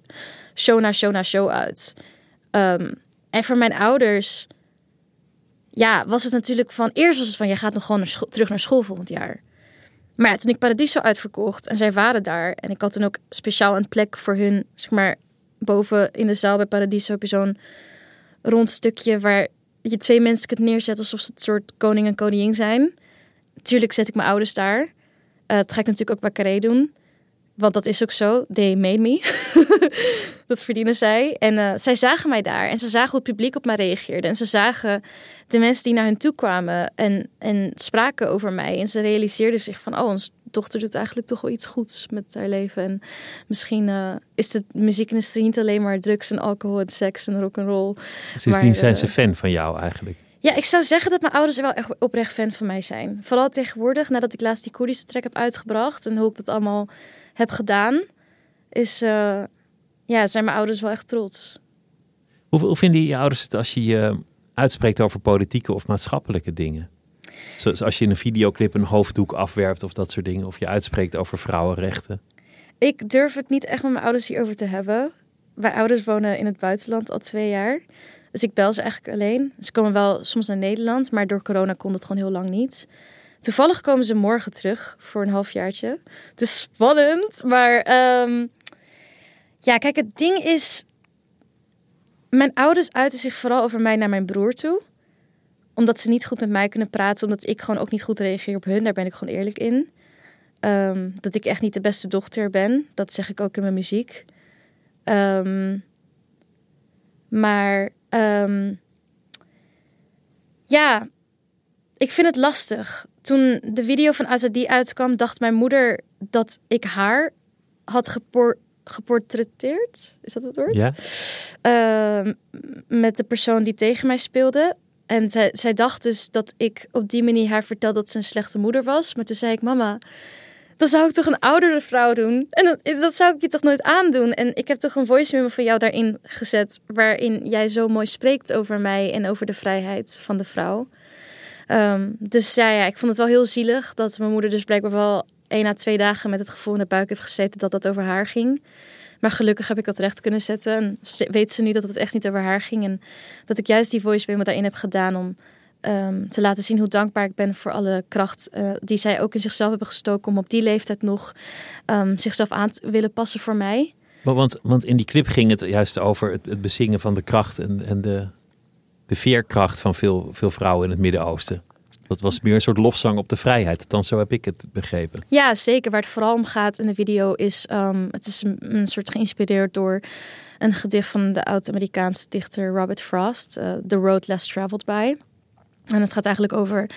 show na show na show uit. Ehm, en voor mijn ouders, ja, was het natuurlijk van... Eerst was het van, jij gaat nog gewoon terug naar school volgend jaar. Maar toen ik Paradiso uitverkocht en zij waren daar... en ik had toen ook speciaal een plek voor hun, zeg maar... boven in de zaal bij Paradiso heb je zo'n rond stukje... waar je twee mensen kunt neerzetten alsof ze het soort koning en koningin zijn. Tuurlijk zet ik mijn ouders daar. Eh dat ga ik natuurlijk ook bij Carré doen. Want dat is ook zo. They made me. dat verdienen zij. En eh, zij zagen mij daar. En ze zagen hoe het publiek op mij reageerde. En ze zagen de mensen die naar hen toe kwamen. En, en spraken over mij. En ze realiseerden zich van... Oh, onze dochter doet eigenlijk toch wel iets goeds met haar leven. En misschien eh, is de muziekindustrie niet alleen maar drugs en alcohol en seks en rock'n'roll. Sindsdien Maar, zijn ze fan van jou eigenlijk. Ja, ik zou zeggen dat mijn ouders wel echt oprecht fan van mij zijn. Vooral tegenwoordig, nadat ik laatst die Koerdische track heb uitgebracht en hoe ik dat allemaal heb gedaan, is, eh, ja, zijn mijn ouders wel echt trots. Hoe, hoe vinden je ouders het als je je uitspreekt over politieke of maatschappelijke dingen? Zoals als je in een videoclip een hoofddoek afwerpt of dat soort dingen. Of je uitspreekt over vrouwenrechten. Ik durf het niet echt met mijn ouders hierover te hebben. Mijn ouders wonen in het buitenland al twee jaar. Dus ik bel ze eigenlijk alleen. Ze komen wel soms naar Nederland, maar door corona kon het gewoon heel lang niet. Toevallig komen ze morgen terug voor een halfjaartje. Het is spannend, maar ehm, ja, kijk, het ding is, mijn ouders uiten zich vooral over mij naar mijn broer toe omdat ze niet goed met mij kunnen praten, omdat ik gewoon ook niet goed reageer op hun. Daar ben ik gewoon eerlijk in. Ehm, dat ik echt niet de beste dochter ben. Dat zeg ik ook in mijn muziek. Ehm, maar ehm, ja, ik vind het lastig. Toen de video van Azadi uitkwam, dacht mijn moeder dat ik haar had gepor geportretteerd. Is dat het woord? Ja. met de persoon die tegen mij speelde. En zij, zij dacht dus dat ik op die manier haar vertelde dat ze een slechte moeder was. Maar toen zei ik, mama, dan zou ik toch een oudere vrouw doen? En dat, dat zou ik je toch nooit aandoen? En ik heb toch een voice memo van jou daarin gezet... waarin jij zo mooi spreekt over mij en over de vrijheid van de vrouw. Um, dus ja, ja, ik vond het wel heel zielig dat mijn moeder dus blijkbaar wel één à twee dagen met het gevoel in de buik heeft gezeten dat dat over haar ging. Maar gelukkig heb ik dat recht kunnen zetten. En weet ze nu dat het echt niet over haar ging. En dat ik juist die voice memo daarin heb gedaan om ehm, te laten zien hoe dankbaar ik ben voor alle kracht uh, die zij ook in zichzelf hebben gestoken. Om op die leeftijd nog um, zichzelf aan te willen passen voor mij. Want, want in die clip ging het juist over het, het bezingen van de kracht en, en de, de veerkracht van veel, veel vrouwen in het Midden-Oosten. Dat was meer een soort lofzang op de vrijheid. Dan zo heb ik het begrepen. Ja, zeker. Waar het vooral om gaat in de video is... Um, het is een, soort geïnspireerd door een gedicht van de oud-Amerikaanse dichter Robert Frost. Uh, The Road Less Traveled By. En het gaat eigenlijk over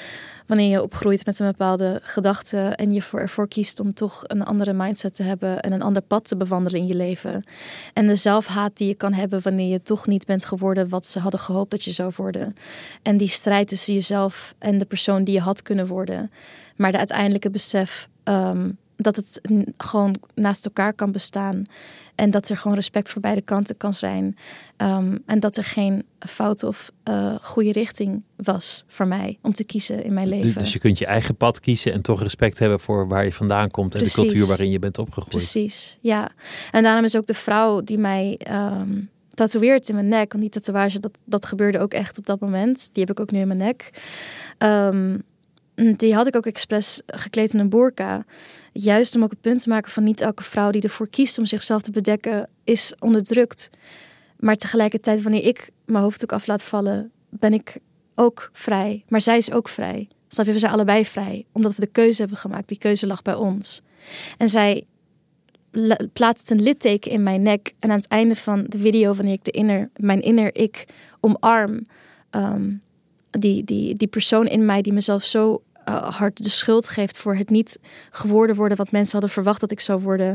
wanneer je opgroeit met een bepaalde gedachte en je ervoor kiest om toch een andere mindset te hebben en een ander pad te bewandelen in je leven. En de zelfhaat die je kan hebben wanneer je toch niet bent geworden wat ze hadden gehoopt dat je zou worden. En die strijd tussen jezelf en de persoon die je had kunnen worden. Maar de uiteindelijke besef um, dat het gewoon naast elkaar kan bestaan. En dat er gewoon respect voor beide kanten kan zijn. Um, en dat er geen fout of uh, goede richting was voor mij om te kiezen in mijn leven. Dus je kunt je eigen pad kiezen en toch respect hebben voor waar je vandaan komt Precies. en de cultuur waarin je bent opgegroeid. Precies, ja. En daarom is ook de vrouw die mij um, tatoeëert in mijn nek, want die tatoeage, dat, dat gebeurde ook echt op dat moment. Die heb ik ook nu in mijn nek. Um, die had ik ook expres gekleed in een burka. Juist om ook het punt te maken van niet elke vrouw die ervoor kiest om zichzelf te bedekken, is onderdrukt. Maar tegelijkertijd, wanneer ik mijn hoofddoek af laat vallen, ben ik ook vrij. Maar zij is ook vrij. Snap je? We zijn allebei vrij. Omdat we de keuze hebben gemaakt. Die keuze lag bij ons. En zij plaatst een litteken in mijn nek. En aan het einde van de video, wanneer ik de inner, mijn inner ik omarm, um, die, die, die persoon in mij die mezelf zo uh, hard de schuld geeft voor het niet geworden worden wat mensen hadden verwacht dat ik zou worden.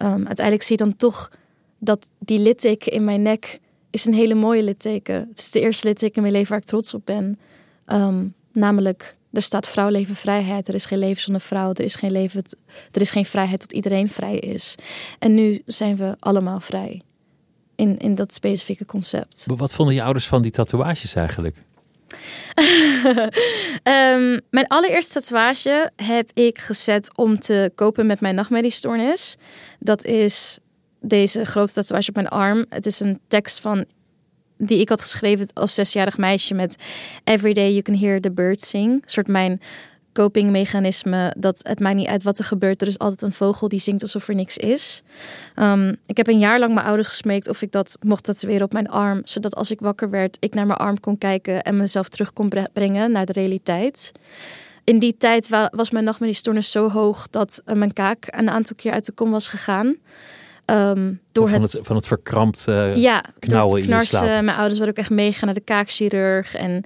Um, uiteindelijk zie je dan toch dat die litteken in mijn nek is een hele mooie litteken. Het is de eerste litteken in mijn leven waar ik trots op ben. Um, namelijk, er staat vrouw, leven, vrijheid. Er is geen leven zonder vrouw. Er is geen, leven, er is geen vrijheid tot iedereen vrij is. En nu zijn we allemaal vrij. In, in dat specifieke concept. Wat vonden je ouders van die tatoeages eigenlijk? Um, mijn allereerste tatoeage heb ik gezet om te kopen met mijn nachtmerriestoornis. Dat is deze grote tatoeage op mijn arm. Het is een tekst van die ik had geschreven als zesjarig meisje met Every day you can hear the birds sing. Een soort mijn copingmechanisme. Dat het maakt niet uit wat er gebeurt. Er is altijd een vogel die zingt alsof er niks is. Um, ik heb een jaar lang mijn ouders gesmeekt of ik dat mocht tatoeëren op mijn arm. Zodat als ik wakker werd, ik naar mijn arm kon kijken en mezelf terug kon brengen naar de realiteit. In die tijd was mijn nachtmerriestoornis zo hoog dat mijn kaak een aantal keer uit de kom was gegaan. Um, door van het, het, van het verkrampt uh, ja, knauwen in je slaap. Mijn ouders waren ook echt meegegaan naar de kaakchirurg. En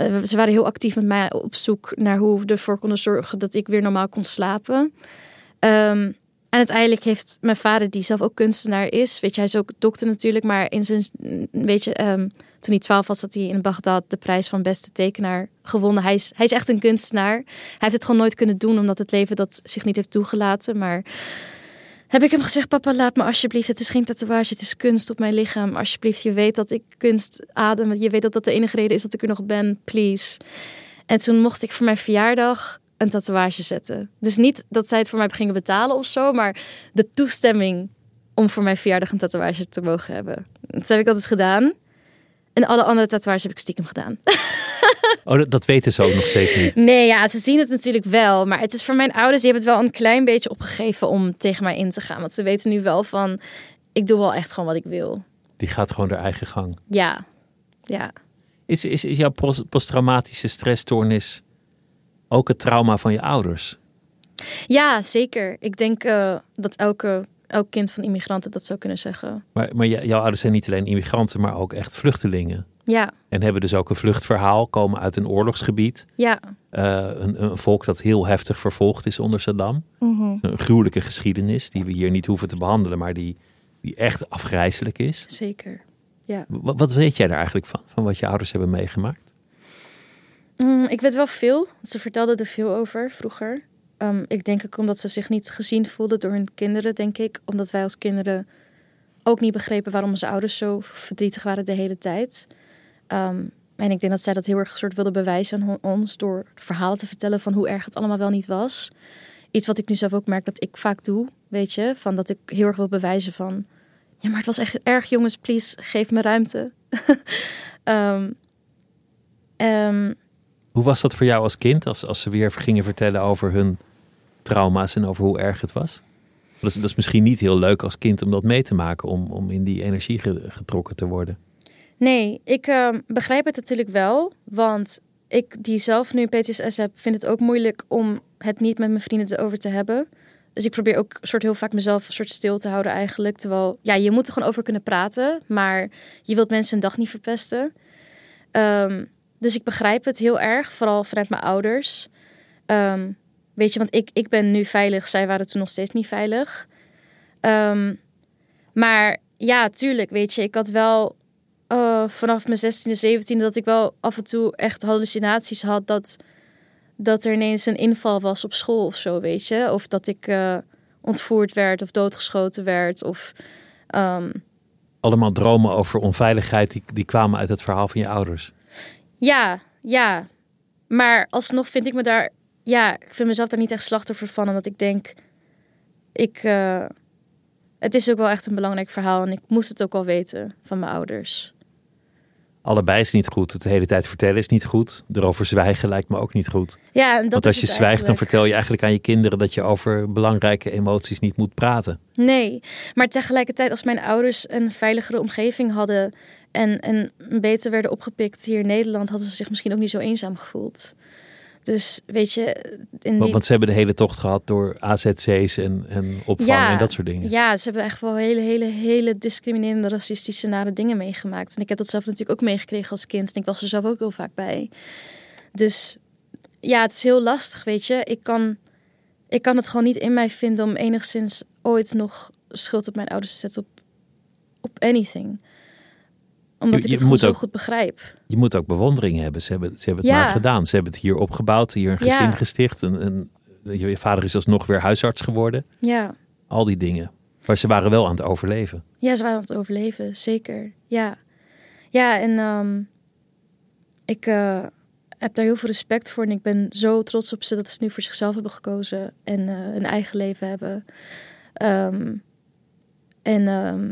uh, ze waren heel actief met mij op zoek naar hoe we ervoor konden zorgen dat ik weer normaal kon slapen. Um, en uiteindelijk heeft mijn vader, die zelf ook kunstenaar is, weet je, hij is ook dokter natuurlijk, maar in zijn, weet je, um, toen hij twaalf was, had hij in Bagdad de prijs van beste tekenaar gewonnen. Hij is, hij is echt een kunstenaar. Hij heeft het gewoon nooit kunnen doen, omdat het leven dat zich niet heeft toegelaten. Maar heb ik hem gezegd: Papa, laat me alsjeblieft. Het is geen tatoeage, het is kunst op mijn lichaam. Alsjeblieft, je weet dat ik kunst adem. Je weet dat dat de enige reden is dat ik er nog ben. Please. En toen mocht ik voor mijn verjaardag een tatoeage zetten. Dus niet dat zij het voor mij gingen betalen of zo, maar de toestemming om voor mijn verjaardag een tatoeage te mogen hebben. Dat heb ik eens gedaan. En alle andere tatoeages heb ik stiekem gedaan. Oh, dat, weten ze ook nog steeds niet. Nee, ja, ze zien het natuurlijk wel. Maar het is voor mijn ouders, die hebben het wel een klein beetje opgegeven om tegen mij in te gaan. Want ze weten nu wel van, ik doe wel echt gewoon wat ik wil. Die gaat gewoon haar eigen gang. Ja, ja. Is, is, is jouw post- posttraumatische stressstoornis ook het trauma van je ouders? Ja, zeker. Ik denk eh, dat elke, elk kind van immigranten dat zou kunnen zeggen. Maar, maar jouw ouders zijn niet alleen immigranten, maar ook echt vluchtelingen. Ja, En hebben dus ook een vluchtverhaal, komen uit een oorlogsgebied. ja, Eh, een, een volk dat heel heftig vervolgd is onder Saddam. Een gruwelijke geschiedenis die we hier niet hoeven te behandelen, maar die, die echt afgrijzelijk is. zeker. Ja. Wat, wat weet jij daar eigenlijk van, van wat je ouders hebben meegemaakt? Mm, ik weet wel veel. Ze vertelden er veel over vroeger. Ehm, ik denk ook omdat ze zich niet gezien voelden door hun kinderen, denk ik. Omdat wij als kinderen ook niet begrepen waarom onze ouders zo verdrietig waren de hele tijd. Ehm, en ik denk dat zij dat heel erg soort wilden bewijzen aan ons door verhalen te vertellen van hoe erg het allemaal wel niet was. Iets wat ik nu zelf ook merk dat ik vaak doe, weet je. Van dat ik heel erg wil bewijzen van... Ja, maar het was echt erg, jongens. Please, geef me ruimte. Ehm, ehm, Hoe was dat voor jou als kind, als, als ze weer gingen vertellen over hun trauma's en over hoe erg het was? Dat is, dat is misschien niet heel leuk als kind om dat mee te maken, om, om in die energie ge- getrokken te worden. Nee, ik ehm, begrijp het natuurlijk wel. Want ik, die zelf nu PTSS heb, vind het ook moeilijk om het niet met mijn vrienden erover te hebben. Dus ik probeer ook soort heel vaak mezelf een soort stil te houden eigenlijk. Terwijl, ja, je moet er gewoon over kunnen praten. Maar je wilt mensen een dag niet verpesten. Ehm, dus ik begrijp het heel erg, vooral vanuit mijn ouders. Ehm, weet je, want ik, ik ben nu veilig. Zij waren toen nog steeds niet veilig. Maar ja, tuurlijk, weet je, ik had wel eh, vanaf mijn 16e, 17e dat ik wel af en toe echt hallucinaties had dat, dat er ineens een inval was op school of zo, weet je. Of dat ik eh, ontvoerd werd of doodgeschoten werd. Of ehm, Allemaal dromen over onveiligheid, die, die kwamen uit het verhaal van je ouders. ja, ja. Maar alsnog vind ik me daar, ja, ik vind mezelf daar niet echt slachtoffer van, omdat ik denk, ik, eh, het is ook wel echt een belangrijk verhaal en ik moest het ook al weten van mijn ouders. Allebei is niet goed. Het de hele tijd vertellen is niet goed. Erover zwijgen lijkt me ook niet goed. Ja, dat Want als je zwijgt, dan vertel je eigenlijk aan je kinderen dat je over belangrijke emoties niet moet praten. Nee, maar tegelijkertijd als mijn ouders een veiligere omgeving hadden en, en beter werden opgepikt hier in Nederland, hadden ze zich misschien ook niet zo eenzaam gevoeld. Dus weet je, in Want, die... want ze hebben de hele tocht gehad door AZC's en, en opvang en dat soort dingen. Ja, ze hebben echt wel hele, hele, hele discriminerende, racistische, nare dingen meegemaakt. En ik heb dat zelf natuurlijk ook meegekregen als kind. En ik was er zelf ook heel vaak bij. Dus ja, het is heel lastig, weet je. Ik kan, ik kan het gewoon niet in mij vinden om enigszins ooit nog schuld op mijn ouders te zetten op, op anything. Omdat Je- ik je het gewoon moet zo ook- goed begrijp. Je moet ook bewondering hebben. Ze hebben, ze hebben het Ja. maar gedaan. Ze hebben het hier opgebouwd, hier een Ja. gezin gesticht. Een, een, je vader is alsnog weer huisarts geworden. Ja. Al die dingen. Maar ze waren wel aan het overleven. Ja, ze waren aan het overleven, zeker. Ja, ja en ehm, ik eh, heb daar heel veel respect voor. En ik ben zo trots op ze dat ze nu voor zichzelf hebben gekozen en eh, een eigen leven hebben. Ehm, en ehm,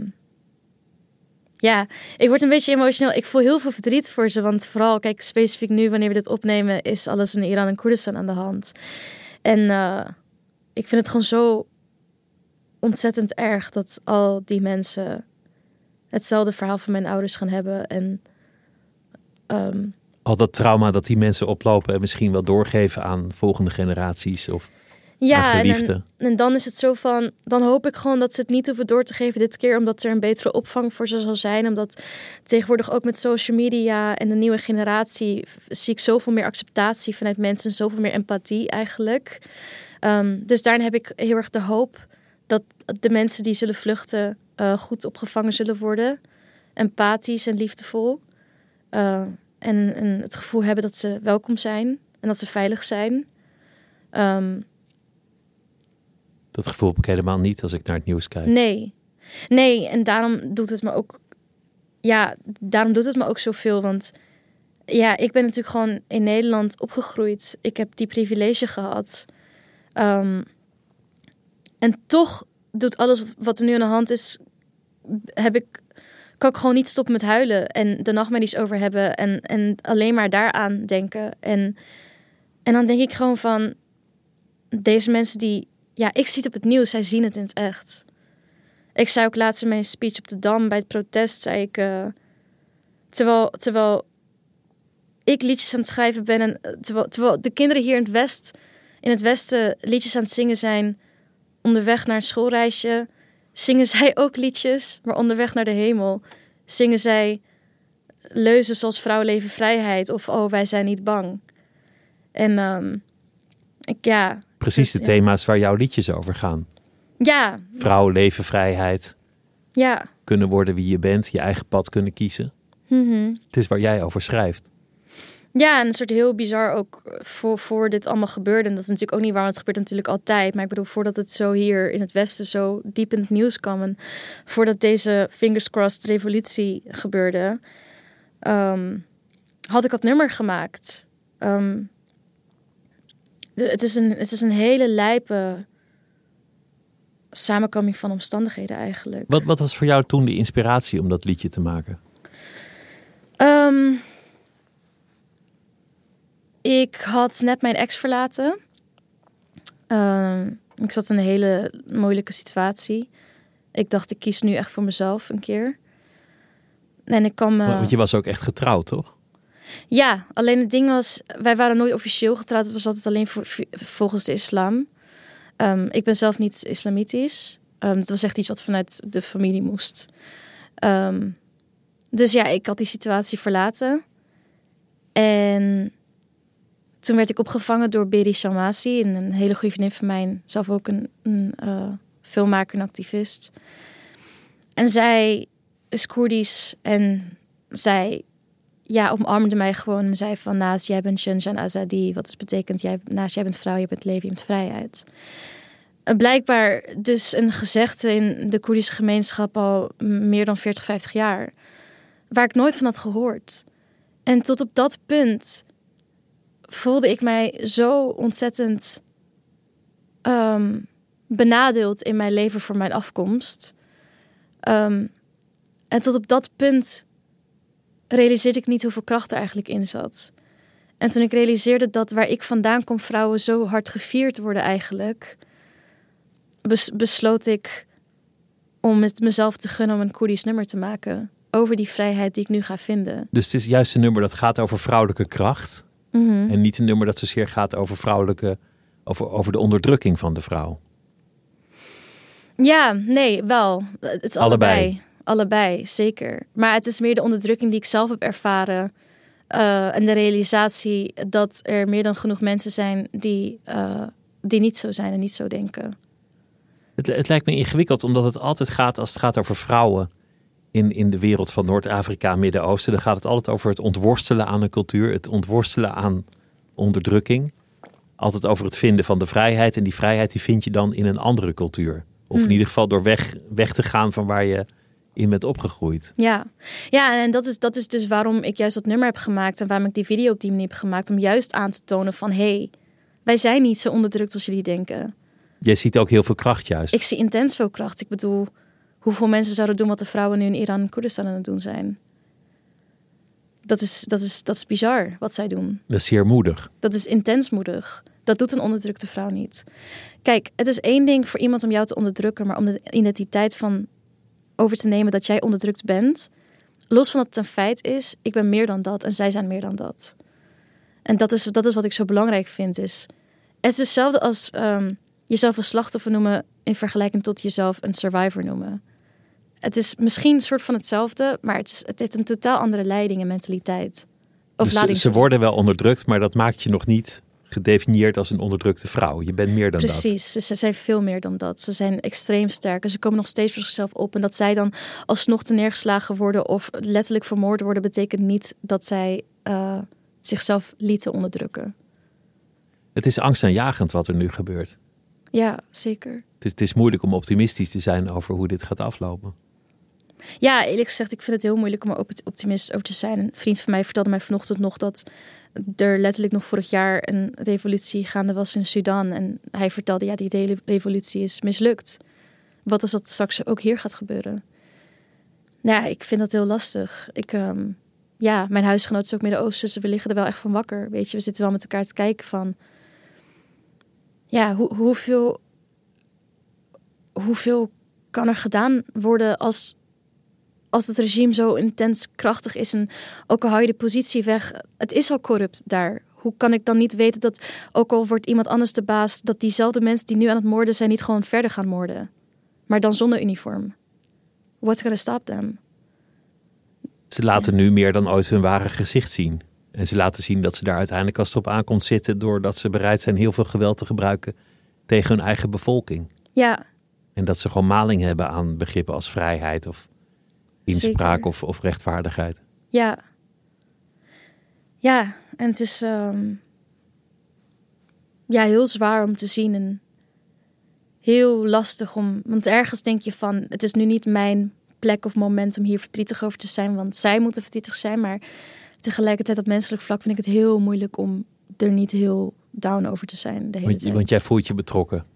ja, ik word een beetje emotioneel. Ik voel heel veel verdriet voor ze. Want vooral, kijk, specifiek nu, wanneer we dit opnemen, is alles in Iran en Koerdistan aan de hand. En eh, ik vind het gewoon zo ontzettend erg dat al die mensen hetzelfde verhaal van mijn ouders gaan hebben. En ehm, Al dat trauma dat die mensen oplopen en misschien wel doorgeven aan volgende generaties. Of ja, aan en, geliefden. en, en dan is het zo van, dan hoop ik gewoon dat ze het niet hoeven door te geven dit keer, omdat er een betere opvang voor ze zal zijn. Omdat tegenwoordig ook met social media en de nieuwe generatie zie ik zoveel meer acceptatie vanuit mensen, en zoveel meer empathie eigenlijk. Ehm, dus daarin heb ik heel erg de hoop dat de mensen die zullen vluchten eh, goed opgevangen zullen worden. Empathisch en liefdevol. Eh, en, en het gevoel hebben dat ze welkom zijn en dat ze veilig zijn. Ehm, Dat gevoel heb ik helemaal niet als ik naar het nieuws kijk. Nee. Nee, en daarom doet het me ook. Ja, daarom doet het me ook zoveel. Want ja, ik ben natuurlijk gewoon in Nederland opgegroeid. Ik heb die privilege gehad. Ehm, en toch doet alles wat, er nu aan de hand is, heb ik, kan ik gewoon niet stoppen met huilen en de nachtmerries over hebben en, en alleen maar daaraan denken. En, en dan denk ik gewoon van deze mensen die, ja, ik zie het op het nieuws, zij zien het in het echt. Ik zei ook laatst in mijn speech op de Dam bij het protest, zei ik, uh, terwijl, terwijl ik liedjes aan het schrijven ben en eh, terwijl, terwijl de kinderen hier in het West, in het Westen liedjes aan het zingen zijn onderweg naar een schoolreisje, zingen zij ook liedjes, maar onderweg naar de hemel zingen zij leuzen zoals vrouw leven vrijheid of oh wij zijn niet bang. En um, ik, ja. Precies dus, de thema's waar jouw liedjes over gaan. Ja. Vrouw, leven, vrijheid. Ja. Kunnen worden wie je bent, je eigen pad kunnen kiezen. Mm Het is waar jij over schrijft. Ja, en een soort heel bizar ook voor, voor dit allemaal gebeurde. En dat is natuurlijk ook niet waarom het gebeurt natuurlijk altijd. Maar ik bedoel, voordat het zo hier in het Westen zo diep in het nieuws kwam. En voordat deze fingers crossed revolutie gebeurde. Um, had ik dat nummer gemaakt. Um, het, is een, het is een hele lijpe samenkoming van omstandigheden eigenlijk. Wat, wat was voor jou toen de inspiratie om dat liedje te maken? Um, ik had net mijn ex verlaten. Uh, ik zat in een hele moeilijke situatie. Ik dacht, ik kies nu echt voor mezelf een keer. En ik kwam. Uh... Want je was ook echt getrouwd, toch? Ja, alleen het ding was, wij waren nooit officieel getrouwd. Het was altijd alleen voor, volgens de islam. Um, ik ben zelf niet islamitisch. Um, het was echt iets wat vanuit de familie moest. Um, dus ja, ik had die situatie verlaten. En toen werd ik opgevangen door Beri Shamasi, een hele goede vriendin van mij, zelf ook een, uh, filmmaker en activist. En zij is Koerdisch en zij ja, omarmde mij gewoon en zei van naast jij bent Shenjan Azadi, wat is betekent jij, naast jij bent vrouw, je bent leven, je bent vrijheid. Blijkbaar dus een gezegde in de Koerdische gemeenschap al meer dan 40, 50 jaar, waar ik nooit van had gehoord. En tot op dat punt voelde ik mij zo ontzettend um, benadeeld in mijn leven voor mijn afkomst. Um, en tot op dat punt realiseerde ik niet hoeveel kracht er eigenlijk in zat. En toen ik realiseerde dat waar ik vandaan kom, vrouwen zo hard gevierd worden eigenlijk, besloot ik om het mezelf te gunnen om een Koerdisch nummer te maken. Over die vrijheid die ik nu ga vinden. Dus het is juist een nummer dat gaat over vrouwelijke kracht. Mhm. En niet een nummer dat zozeer gaat over vrouwelijke, over, over de onderdrukking van de vrouw. Ja, nee, wel. Het is allebei. allebei. Zeker. Maar het is meer de onderdrukking die ik zelf heb ervaren. Uh, en de realisatie dat er meer dan genoeg mensen zijn die, uh, die niet zo zijn en niet zo denken. Het, het lijkt me ingewikkeld omdat het altijd gaat als het gaat over vrouwen in, in de wereld van Noord-Afrika, Midden-Oosten. Dan gaat het altijd over het ontworstelen aan een cultuur, het ontworstelen aan onderdrukking. Altijd over het vinden van de vrijheid. En die vrijheid die vind je dan in een andere cultuur. Of in Hmm. ieder geval door weg, weg te gaan van waar je in bent opgegroeid. Ja, ja en dat is, dat is dus waarom ik juist dat nummer heb gemaakt. En waarom ik die video op die manier heb gemaakt. Om juist aan te tonen van... hé, hey, wij zijn niet zo onderdrukt als jullie denken. Jij ziet ook heel veel kracht juist. Ik zie intens veel kracht. Ik bedoel, hoeveel mensen zouden doen wat de vrouwen nu in Iran en Koerdistan aan het doen zijn. Dat is, dat, is, dat is bizar wat zij doen. Dat is zeer moedig. Dat is intens moedig. Dat doet een onderdrukte vrouw niet. Kijk, het is één ding voor iemand om jou te onderdrukken, maar om de identiteit van over te nemen dat jij onderdrukt bent, los van dat het een feit is, ik ben meer dan dat en zij zijn meer dan dat. En dat is, dat is wat ik zo belangrijk vind. Is, het is hetzelfde als um, jezelf een slachtoffer noemen in vergelijking tot jezelf een survivor noemen. Het is misschien een soort van hetzelfde, maar het, is, het heeft een totaal andere leiding en mentaliteit. Of dus ze, ze worden wel onderdrukt, maar dat maakt je nog niet gedefinieerd als een onderdrukte vrouw. Je bent meer dan Precies, dat. Precies, ze zijn veel meer dan dat. Ze zijn extreem sterk en ze komen nog steeds voor zichzelf op. En dat zij dan alsnog te neergeslagen worden of letterlijk vermoord worden, betekent niet dat zij uh, zichzelf lieten onderdrukken. Het is angstaanjagend wat er nu gebeurt. Ja, zeker. Het is, het is moeilijk om optimistisch te zijn over hoe dit gaat aflopen. Ja, eerlijk gezegd, ik vind het heel moeilijk om er optimist over te zijn. Een vriend van mij vertelde mij vanochtend nog dat er letterlijk nog vorig jaar een revolutie gaande was in Sudan. En hij vertelde, ja, die revolutie is mislukt. Wat als dat straks ook hier gaat gebeuren? Ja, ik vind dat heel lastig. Ik, ehm, ja, mijn huisgenoot is ook Midden-Oosten, dus we liggen er wel echt van wakker. Weet je, we zitten wel met elkaar te kijken van... Ja, hoe, hoeveel, hoeveel kan er gedaan worden als als het regime zo intens krachtig is en ook al hou je de positie weg, het is al corrupt daar. Hoe kan ik dan niet weten dat ook al wordt iemand anders de baas, dat diezelfde mensen die nu aan het moorden zijn niet gewoon verder gaan moorden, maar dan zonder uniform? What's gonna stop them? Ze laten nu meer dan ooit hun ware gezicht zien. En ze laten zien dat ze daar uiteindelijk als het op aankomt zitten, doordat ze bereid zijn heel veel geweld te gebruiken tegen hun eigen bevolking. Ja. En dat ze gewoon maling hebben aan begrippen als vrijheid of inspraak of, of rechtvaardigheid. Ja. Ja, en het is ehm, ja, heel zwaar om te zien en heel lastig om. Want ergens denk je van: het is nu niet mijn plek of moment om hier verdrietig over te zijn, want zij moeten verdrietig zijn. Maar tegelijkertijd op menselijk vlak vind ik het heel moeilijk om er niet heel down over te zijn. De hele want, tijd. want jij voelt je betrokken.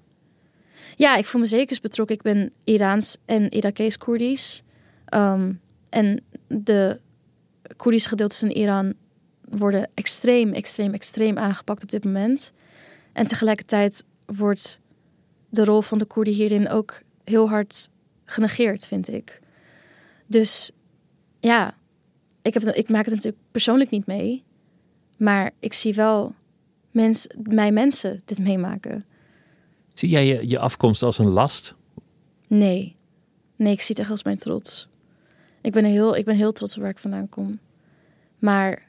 Ja, ik voel me zeker betrokken. Ik ben Iraans en Irakees-Koerdisch. Ehm, en de Koerdische gedeeltes in Iran worden extreem, extreem, extreem aangepakt op dit moment. En tegelijkertijd wordt de rol van de Koerden hierin ook heel hard genegeerd, vind ik. Dus ja, ik, heb, ik maak het natuurlijk persoonlijk niet mee. Maar ik zie wel mens, mijn mensen dit meemaken. Zie jij je, je afkomst als een last? Nee. Nee, ik zie het echt als mijn trots. Ik ben, heel, ik ben heel trots op waar ik vandaan kom. Maar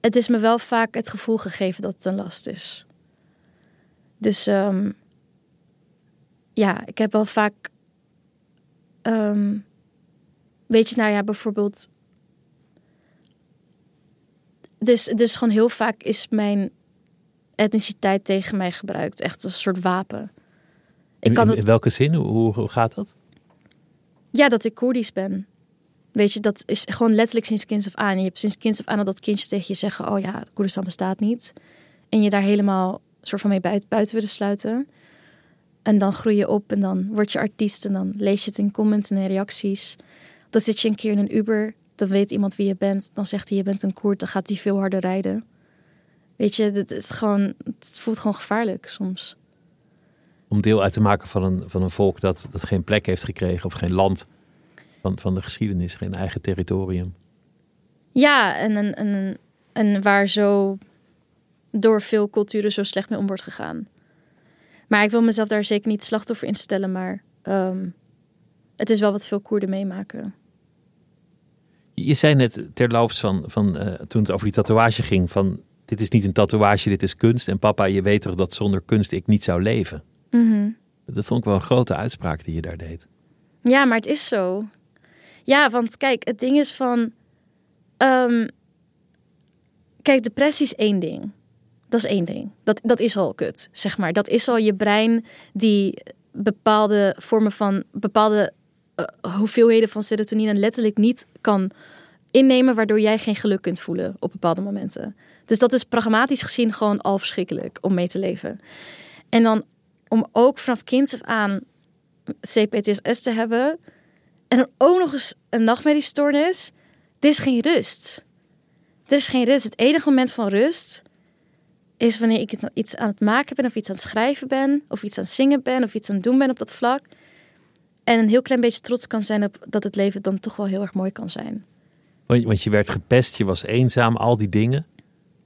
het is me wel vaak het gevoel gegeven dat het een last is. Dus um, ja, ik heb wel vaak. Um, weet je, nou ja, bijvoorbeeld. Dus, dus gewoon heel vaak is mijn etniciteit tegen mij gebruikt. Echt als een soort wapen. Ik kan in, in welke zin? Hoe, hoe gaat dat? Ja, dat ik Koerdisch ben. Weet je, dat is gewoon letterlijk sinds kinds af aan. Je hebt sinds kinds af aan dat kindjes tegen je zeggen: Oh ja, Koerdistan bestaat niet. En je daar helemaal soort van mee buiten, buiten willen sluiten. En dan groei je op en dan word je artiest en dan lees je het in comments en reacties. Dan zit je een keer in een Uber, dan weet iemand wie je bent. Dan zegt hij: Je bent een Koerd, dan gaat hij veel harder rijden. Weet je, het, is gewoon, het voelt gewoon gevaarlijk soms om deel uit te maken van een, van een volk dat, dat geen plek heeft gekregen of geen land van, van de geschiedenis, geen eigen territorium. Ja, en, en, en, en waar zo door veel culturen zo slecht mee om wordt gegaan. Maar ik wil mezelf daar zeker niet slachtoffer in stellen, maar um, het is wel wat veel Koerden meemaken. Je zei net terloops van, van uh, toen het over die tatoeage ging, van dit is niet een tatoeage, dit is kunst. En papa, je weet toch dat zonder kunst ik niet zou leven? Mm Dat vond ik wel een grote uitspraak die je daar deed. Ja, maar het is zo. Ja, want kijk, het ding is van. Um, kijk, depressie is één ding. Dat is één ding. Dat, dat is al kut, zeg maar. Dat is al je brein die bepaalde vormen van bepaalde uh, hoeveelheden van serotonine letterlijk niet kan innemen, waardoor jij geen geluk kunt voelen op bepaalde momenten. Dus dat is pragmatisch gezien gewoon al verschrikkelijk om mee te leven. En dan om ook vanaf kind af aan CPTSS te hebben. En dan ook nog eens een nachtmerriestoornis. Er is geen rust. Er is geen rust. Het enige moment van rust is wanneer ik iets aan het maken ben, of iets aan het schrijven ben, of iets aan het zingen ben, of iets aan het doen ben op dat vlak. En een heel klein beetje trots kan zijn op dat het leven dan toch wel heel erg mooi kan zijn. Want, je werd gepest, je was eenzaam, al die dingen.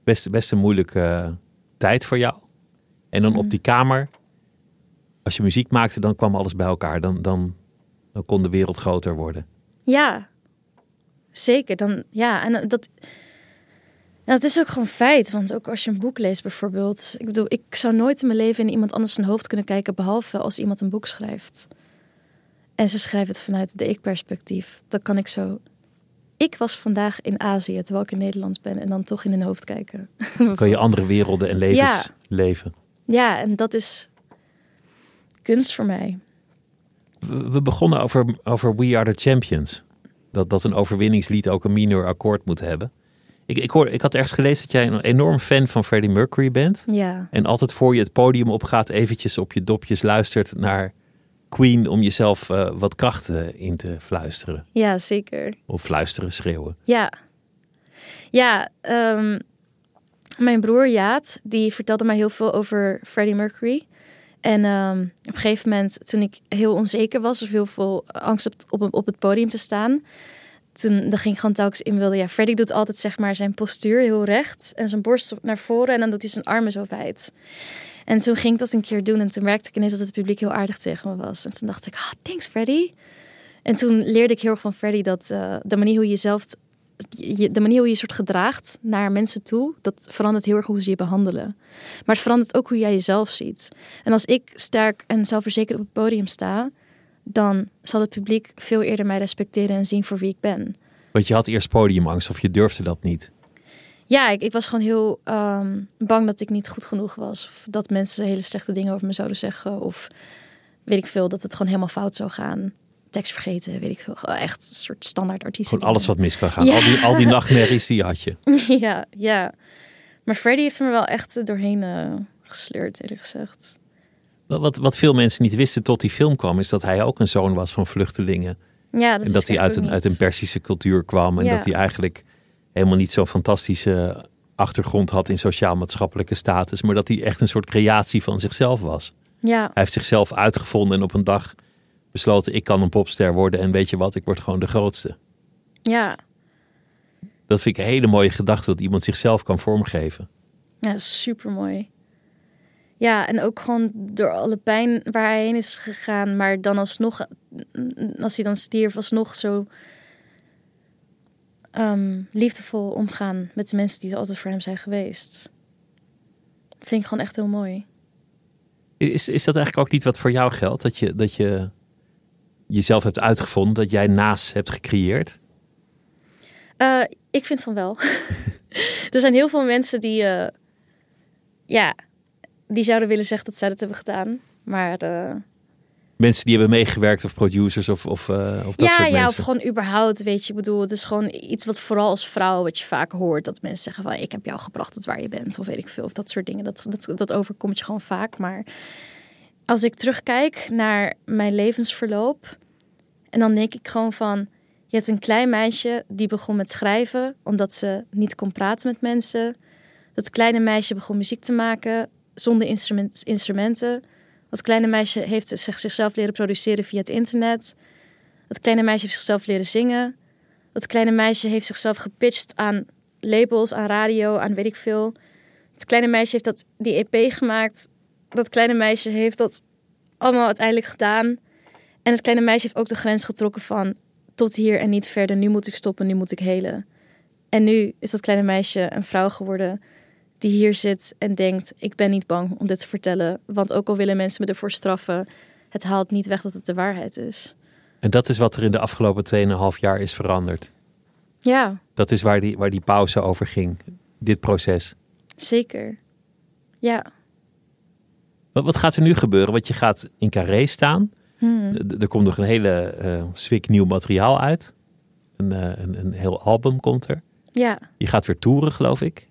Best, best een moeilijke uh, tijd voor jou. En dan op mm. die kamer als je muziek maakte, dan kwam alles bij elkaar. Dan, dan, dan kon de wereld groter worden. Ja, zeker. Dan, ja, en dat, dat is ook gewoon feit. Want ook als je een boek leest bijvoorbeeld. Ik bedoel, ik zou nooit in mijn leven in iemand anders zijn hoofd kunnen kijken. Behalve als iemand een boek schrijft. En ze schrijven het vanuit de ik-perspectief. Dan kan ik zo. Ik was vandaag in Azië terwijl ik in Nederland ben. En dan toch in hun hoofd kijken. Dan kan je andere werelden en levens ja. leven. Ja, en dat is kunst voor mij. We begonnen over, over We Are The Champions. Dat, dat een overwinningslied ook een minor akkoord moet hebben. Ik, ik, hoor, ik had ergens gelezen dat jij een enorm fan van Freddie Mercury bent. Ja, En altijd voor je het podium opgaat, eventjes op je dopjes luistert naar Queen om jezelf eh, wat krachten in te fluisteren. ja zeker. Of fluisteren, schreeuwen. Ja. Ja, ehm, mijn broer Jaat, die vertelde mij heel veel over Freddie Mercury. En ehm, op een gegeven moment, toen ik heel onzeker was of heel veel angst op, op, het podium te staan, toen dan ging ik gewoon telkens inbeelden. Ja, Freddie doet altijd zeg maar zijn postuur heel recht en zijn borst naar voren en dan doet hij zijn armen zo wijd. En toen ging ik dat een keer doen en toen merkte ik ineens dat het publiek heel aardig tegen me was. En toen dacht ik, ah, thanks Freddie. En toen leerde ik heel erg van Freddie dat eh, de manier hoe je zelf, je- de manier hoe je je soort gedraagt naar mensen toe, dat verandert heel erg hoe ze je behandelen. Maar het verandert ook hoe jij jezelf ziet. En als ik sterk en zelfverzekerd op het podium sta, dan zal het publiek veel eerder mij respecteren en zien voor wie ik ben. Want je had eerst podiumangst of je durfde dat niet. Ja, ik, ik was gewoon heel ehm, bang dat ik niet goed genoeg was. Of dat mensen hele slechte dingen over me zouden zeggen. Of weet ik veel, dat het gewoon helemaal fout zou gaan. Tekst vergeten, weet ik veel. Echt een soort standaard artiesten. Gewoon alles wat mis kan gaan. Ja. Al, die, al die nachtmerries die had je. ja, ja. Maar Freddie heeft me wel echt doorheen eh, gesleurd, eerlijk gezegd. Wat, wat, veel mensen niet wisten tot die film kwam, is dat hij ook een zoon was van vluchtelingen. Ja, dat en dat hij uit een, niet. uit een Persische cultuur kwam. En Ja. dat hij eigenlijk helemaal niet zo'n fantastische achtergrond had in sociaal-maatschappelijke status. Maar dat hij echt een soort creatie van zichzelf was. Ja, Hij heeft zichzelf uitgevonden en op een dag besloten: ik kan een popster worden. En weet je wat, ik word gewoon de grootste. ja. Dat vind ik een hele mooie gedachte dat iemand zichzelf kan vormgeven. Ja, super mooi. Ja, en ook gewoon door alle pijn waar hij heen is gegaan, maar dan alsnog, als hij dan stierf, alsnog zo ehm, liefdevol omgaan met de mensen die er altijd voor hem zijn geweest. Vind ik gewoon echt heel mooi. Is, is dat eigenlijk ook niet wat voor jou geldt? Dat je, dat je jezelf hebt uitgevonden, dat jij naast hebt gecreëerd? Eh, ik vind van wel. er zijn heel veel mensen die, eh, ja, die zouden willen zeggen dat zij dat hebben gedaan. Maar eh, Mensen die hebben meegewerkt of producers of, of, of dat ja, soort ja, of mensen. gewoon überhaupt, weet je, ik bedoel, het is gewoon iets wat vooral als vrouw, wat je vaak hoort, dat mensen zeggen van, ik heb jou gebracht tot waar je bent, of weet ik veel, of dat soort dingen. Dat, dat, dat overkomt je gewoon vaak. Maar als ik terugkijk naar mijn levensverloop, en dan denk ik gewoon van, je hebt een klein meisje die begon met schrijven, omdat ze niet kon praten met mensen. Dat kleine meisje begon muziek te maken zonder instrument, instrumenten. Dat kleine meisje heeft zich- zichzelf leren produceren via het internet. Dat kleine meisje heeft zichzelf leren zingen. Dat kleine meisje heeft zichzelf gepitcht aan labels, aan radio, aan weet ik veel. Het kleine meisje heeft dat, die EP gemaakt. Dat kleine meisje heeft dat allemaal uiteindelijk gedaan. En het kleine meisje heeft ook de grens getrokken van tot hier en niet verder. Nu moet ik stoppen, nu moet ik helen. En nu is dat kleine meisje een vrouw geworden die hier zit en denkt: ik ben niet bang om dit te vertellen. Want ook al willen mensen me ervoor straffen, het haalt niet weg dat het de waarheid is. En dat is wat er in de afgelopen 2,5 jaar is veranderd. Ja, Dat is waar die, waar die pauze over ging, dit proces. zeker. Ja. Wat, wat gaat er nu gebeuren? Want je gaat in Carré staan. Hmm. Er komt nog een hele eh zwik nieuw materiaal uit. Een, eh, een, een heel album komt er. Ja. Je gaat weer toeren, geloof ik.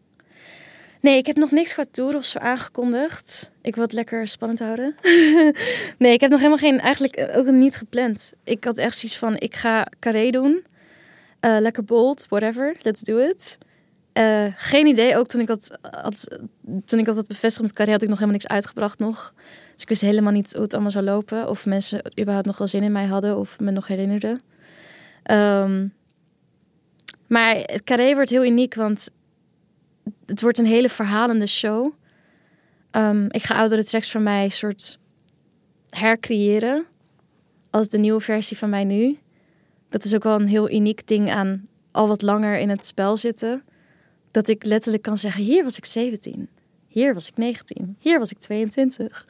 Nee, ik heb nog niks qua tour of zo aangekondigd. Ik wil het lekker spannend houden. nee, ik heb nog helemaal geen, eigenlijk ook niet gepland. Ik had echt zoiets van, ik ga carré doen. Eh, lekker bold, whatever, let's do it. Eh, geen idee, ook toen ik, dat had, toen ik dat bevestigd met carré had ik nog helemaal niks uitgebracht nog. Dus ik wist helemaal niet hoe het allemaal zou lopen. Of mensen überhaupt nog wel zin in mij hadden of me nog herinnerden. Ehm, maar het carré wordt heel uniek, want het wordt een hele verhalende show. Ehm, ik ga oudere tracks van mij soort hercreëren als de nieuwe versie van mij nu. Dat is ook wel een heel uniek ding aan al wat langer in het spel zitten. Dat ik letterlijk kan zeggen, hier was ik 17. Hier was ik 19. Hier was ik 22.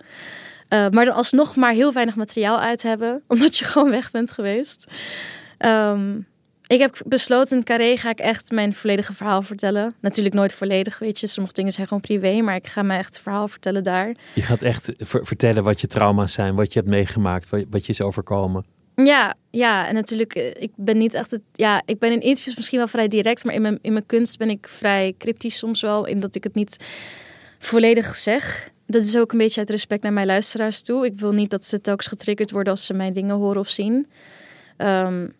Eh, maar dan alsnog maar heel weinig materiaal uit hebben. Omdat je gewoon weg bent geweest. Ehm, ik heb besloten in Carré ga ik echt mijn volledige verhaal vertellen. Natuurlijk nooit volledig, weet je. Sommige dingen zijn gewoon privé, maar ik ga mijn echt verhaal vertellen daar. Je gaat echt vertellen wat je trauma's zijn, wat je hebt meegemaakt, wat, wat je is overkomen. Ja, ja, en natuurlijk, eh, ik ben niet echt het. Ja, ik ben in interviews misschien wel vrij direct, maar in mijn, in mijn kunst ben ik vrij cryptisch soms wel, in dat ik het niet volledig zeg. Dat is ook een beetje uit respect naar mijn luisteraars toe. Ik wil niet dat ze telkens getriggerd worden als ze mijn dingen horen of zien. Um,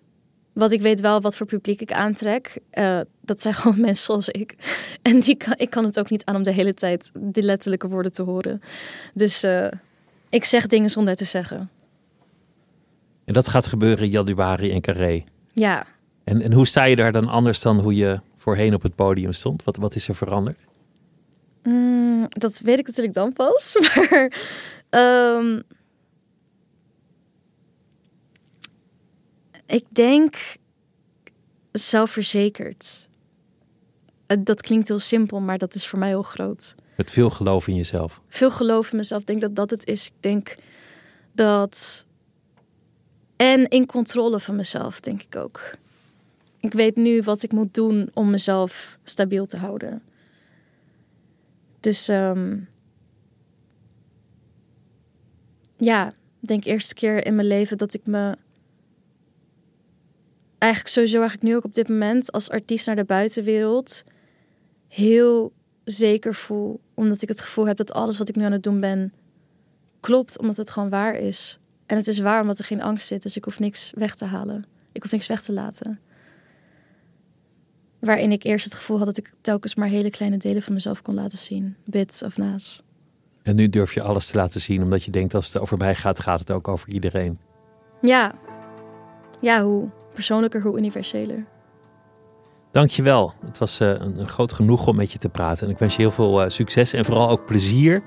wat ik weet wel wat voor publiek ik aantrek. Uh, dat zijn gewoon mensen zoals ik. En die kan, ik kan het ook niet aan om de hele tijd die letterlijke woorden te horen. Dus uh, ik zeg dingen zonder te zeggen. En dat gaat gebeuren in januari in Carré. Ja. En, en hoe sta je daar dan anders dan hoe je voorheen op het podium stond? Wat, wat is er veranderd? Mm, dat weet ik natuurlijk dan pas. Maar um, ik denk zelfverzekerd. Dat klinkt heel simpel, maar dat is voor mij heel groot. Met veel geloof in jezelf. Veel geloof in mezelf. Ik denk dat dat het is. Ik denk dat en in controle van mezelf, denk ik ook. Ik weet nu wat ik moet doen om mezelf stabiel te houden. Dus um, ja, denk eerste keer in mijn leven dat ik me eigenlijk sowieso eigenlijk nu ook op dit moment als artiest naar de buitenwereld heel zeker voel, omdat ik het gevoel heb dat alles wat ik nu aan het doen ben klopt, omdat het gewoon waar is. En het is waar omdat er geen angst zit, dus ik hoef niks weg te halen. Ik hoef niks weg te laten. Waarin ik eerst het gevoel had dat ik telkens maar hele kleine delen van mezelf kon laten zien. Bits of naas. En nu durf je alles te laten zien, omdat je denkt als het over mij gaat, gaat het ook over iedereen. Ja. Ja, hoe persoonlijker, hoe universeler. Dankjewel. Het was uh, een, groot genoeg om met je te praten. En ik wens je heel veel uh, succes en vooral ook plezier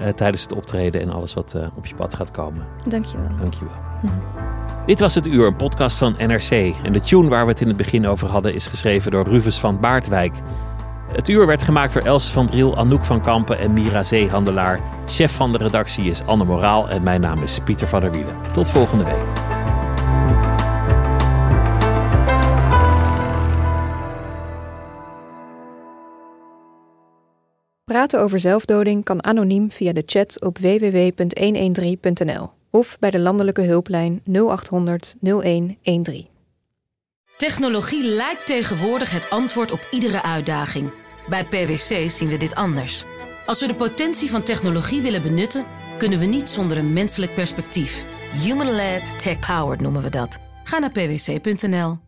uh, tijdens het optreden en alles wat op je pad gaat komen. Dankjewel. Dankjewel. Hm. Dit was Het Uur, een podcast van NRC. En de tune waar we het in het begin over hadden is geschreven door Rufus van Baardwijk. Het uur werd gemaakt door Els van Driel, Anouk van Kampen en Mira Zeehandelaar. Chef van de redactie is Anne Moraal en mijn naam is Pieter van der Wielen. Tot volgende week. Praten over zelfdoding kan anoniem via de chat op www.113.nl of bij de landelijke hulplijn 0800 0113. Technologie lijkt tegenwoordig het antwoord op iedere uitdaging. Bij PwC zien we dit anders. Als we de potentie van technologie willen benutten, kunnen we niet zonder een menselijk perspectief. Human-led, tech-powered noemen we dat. Ga naar pwc.nl.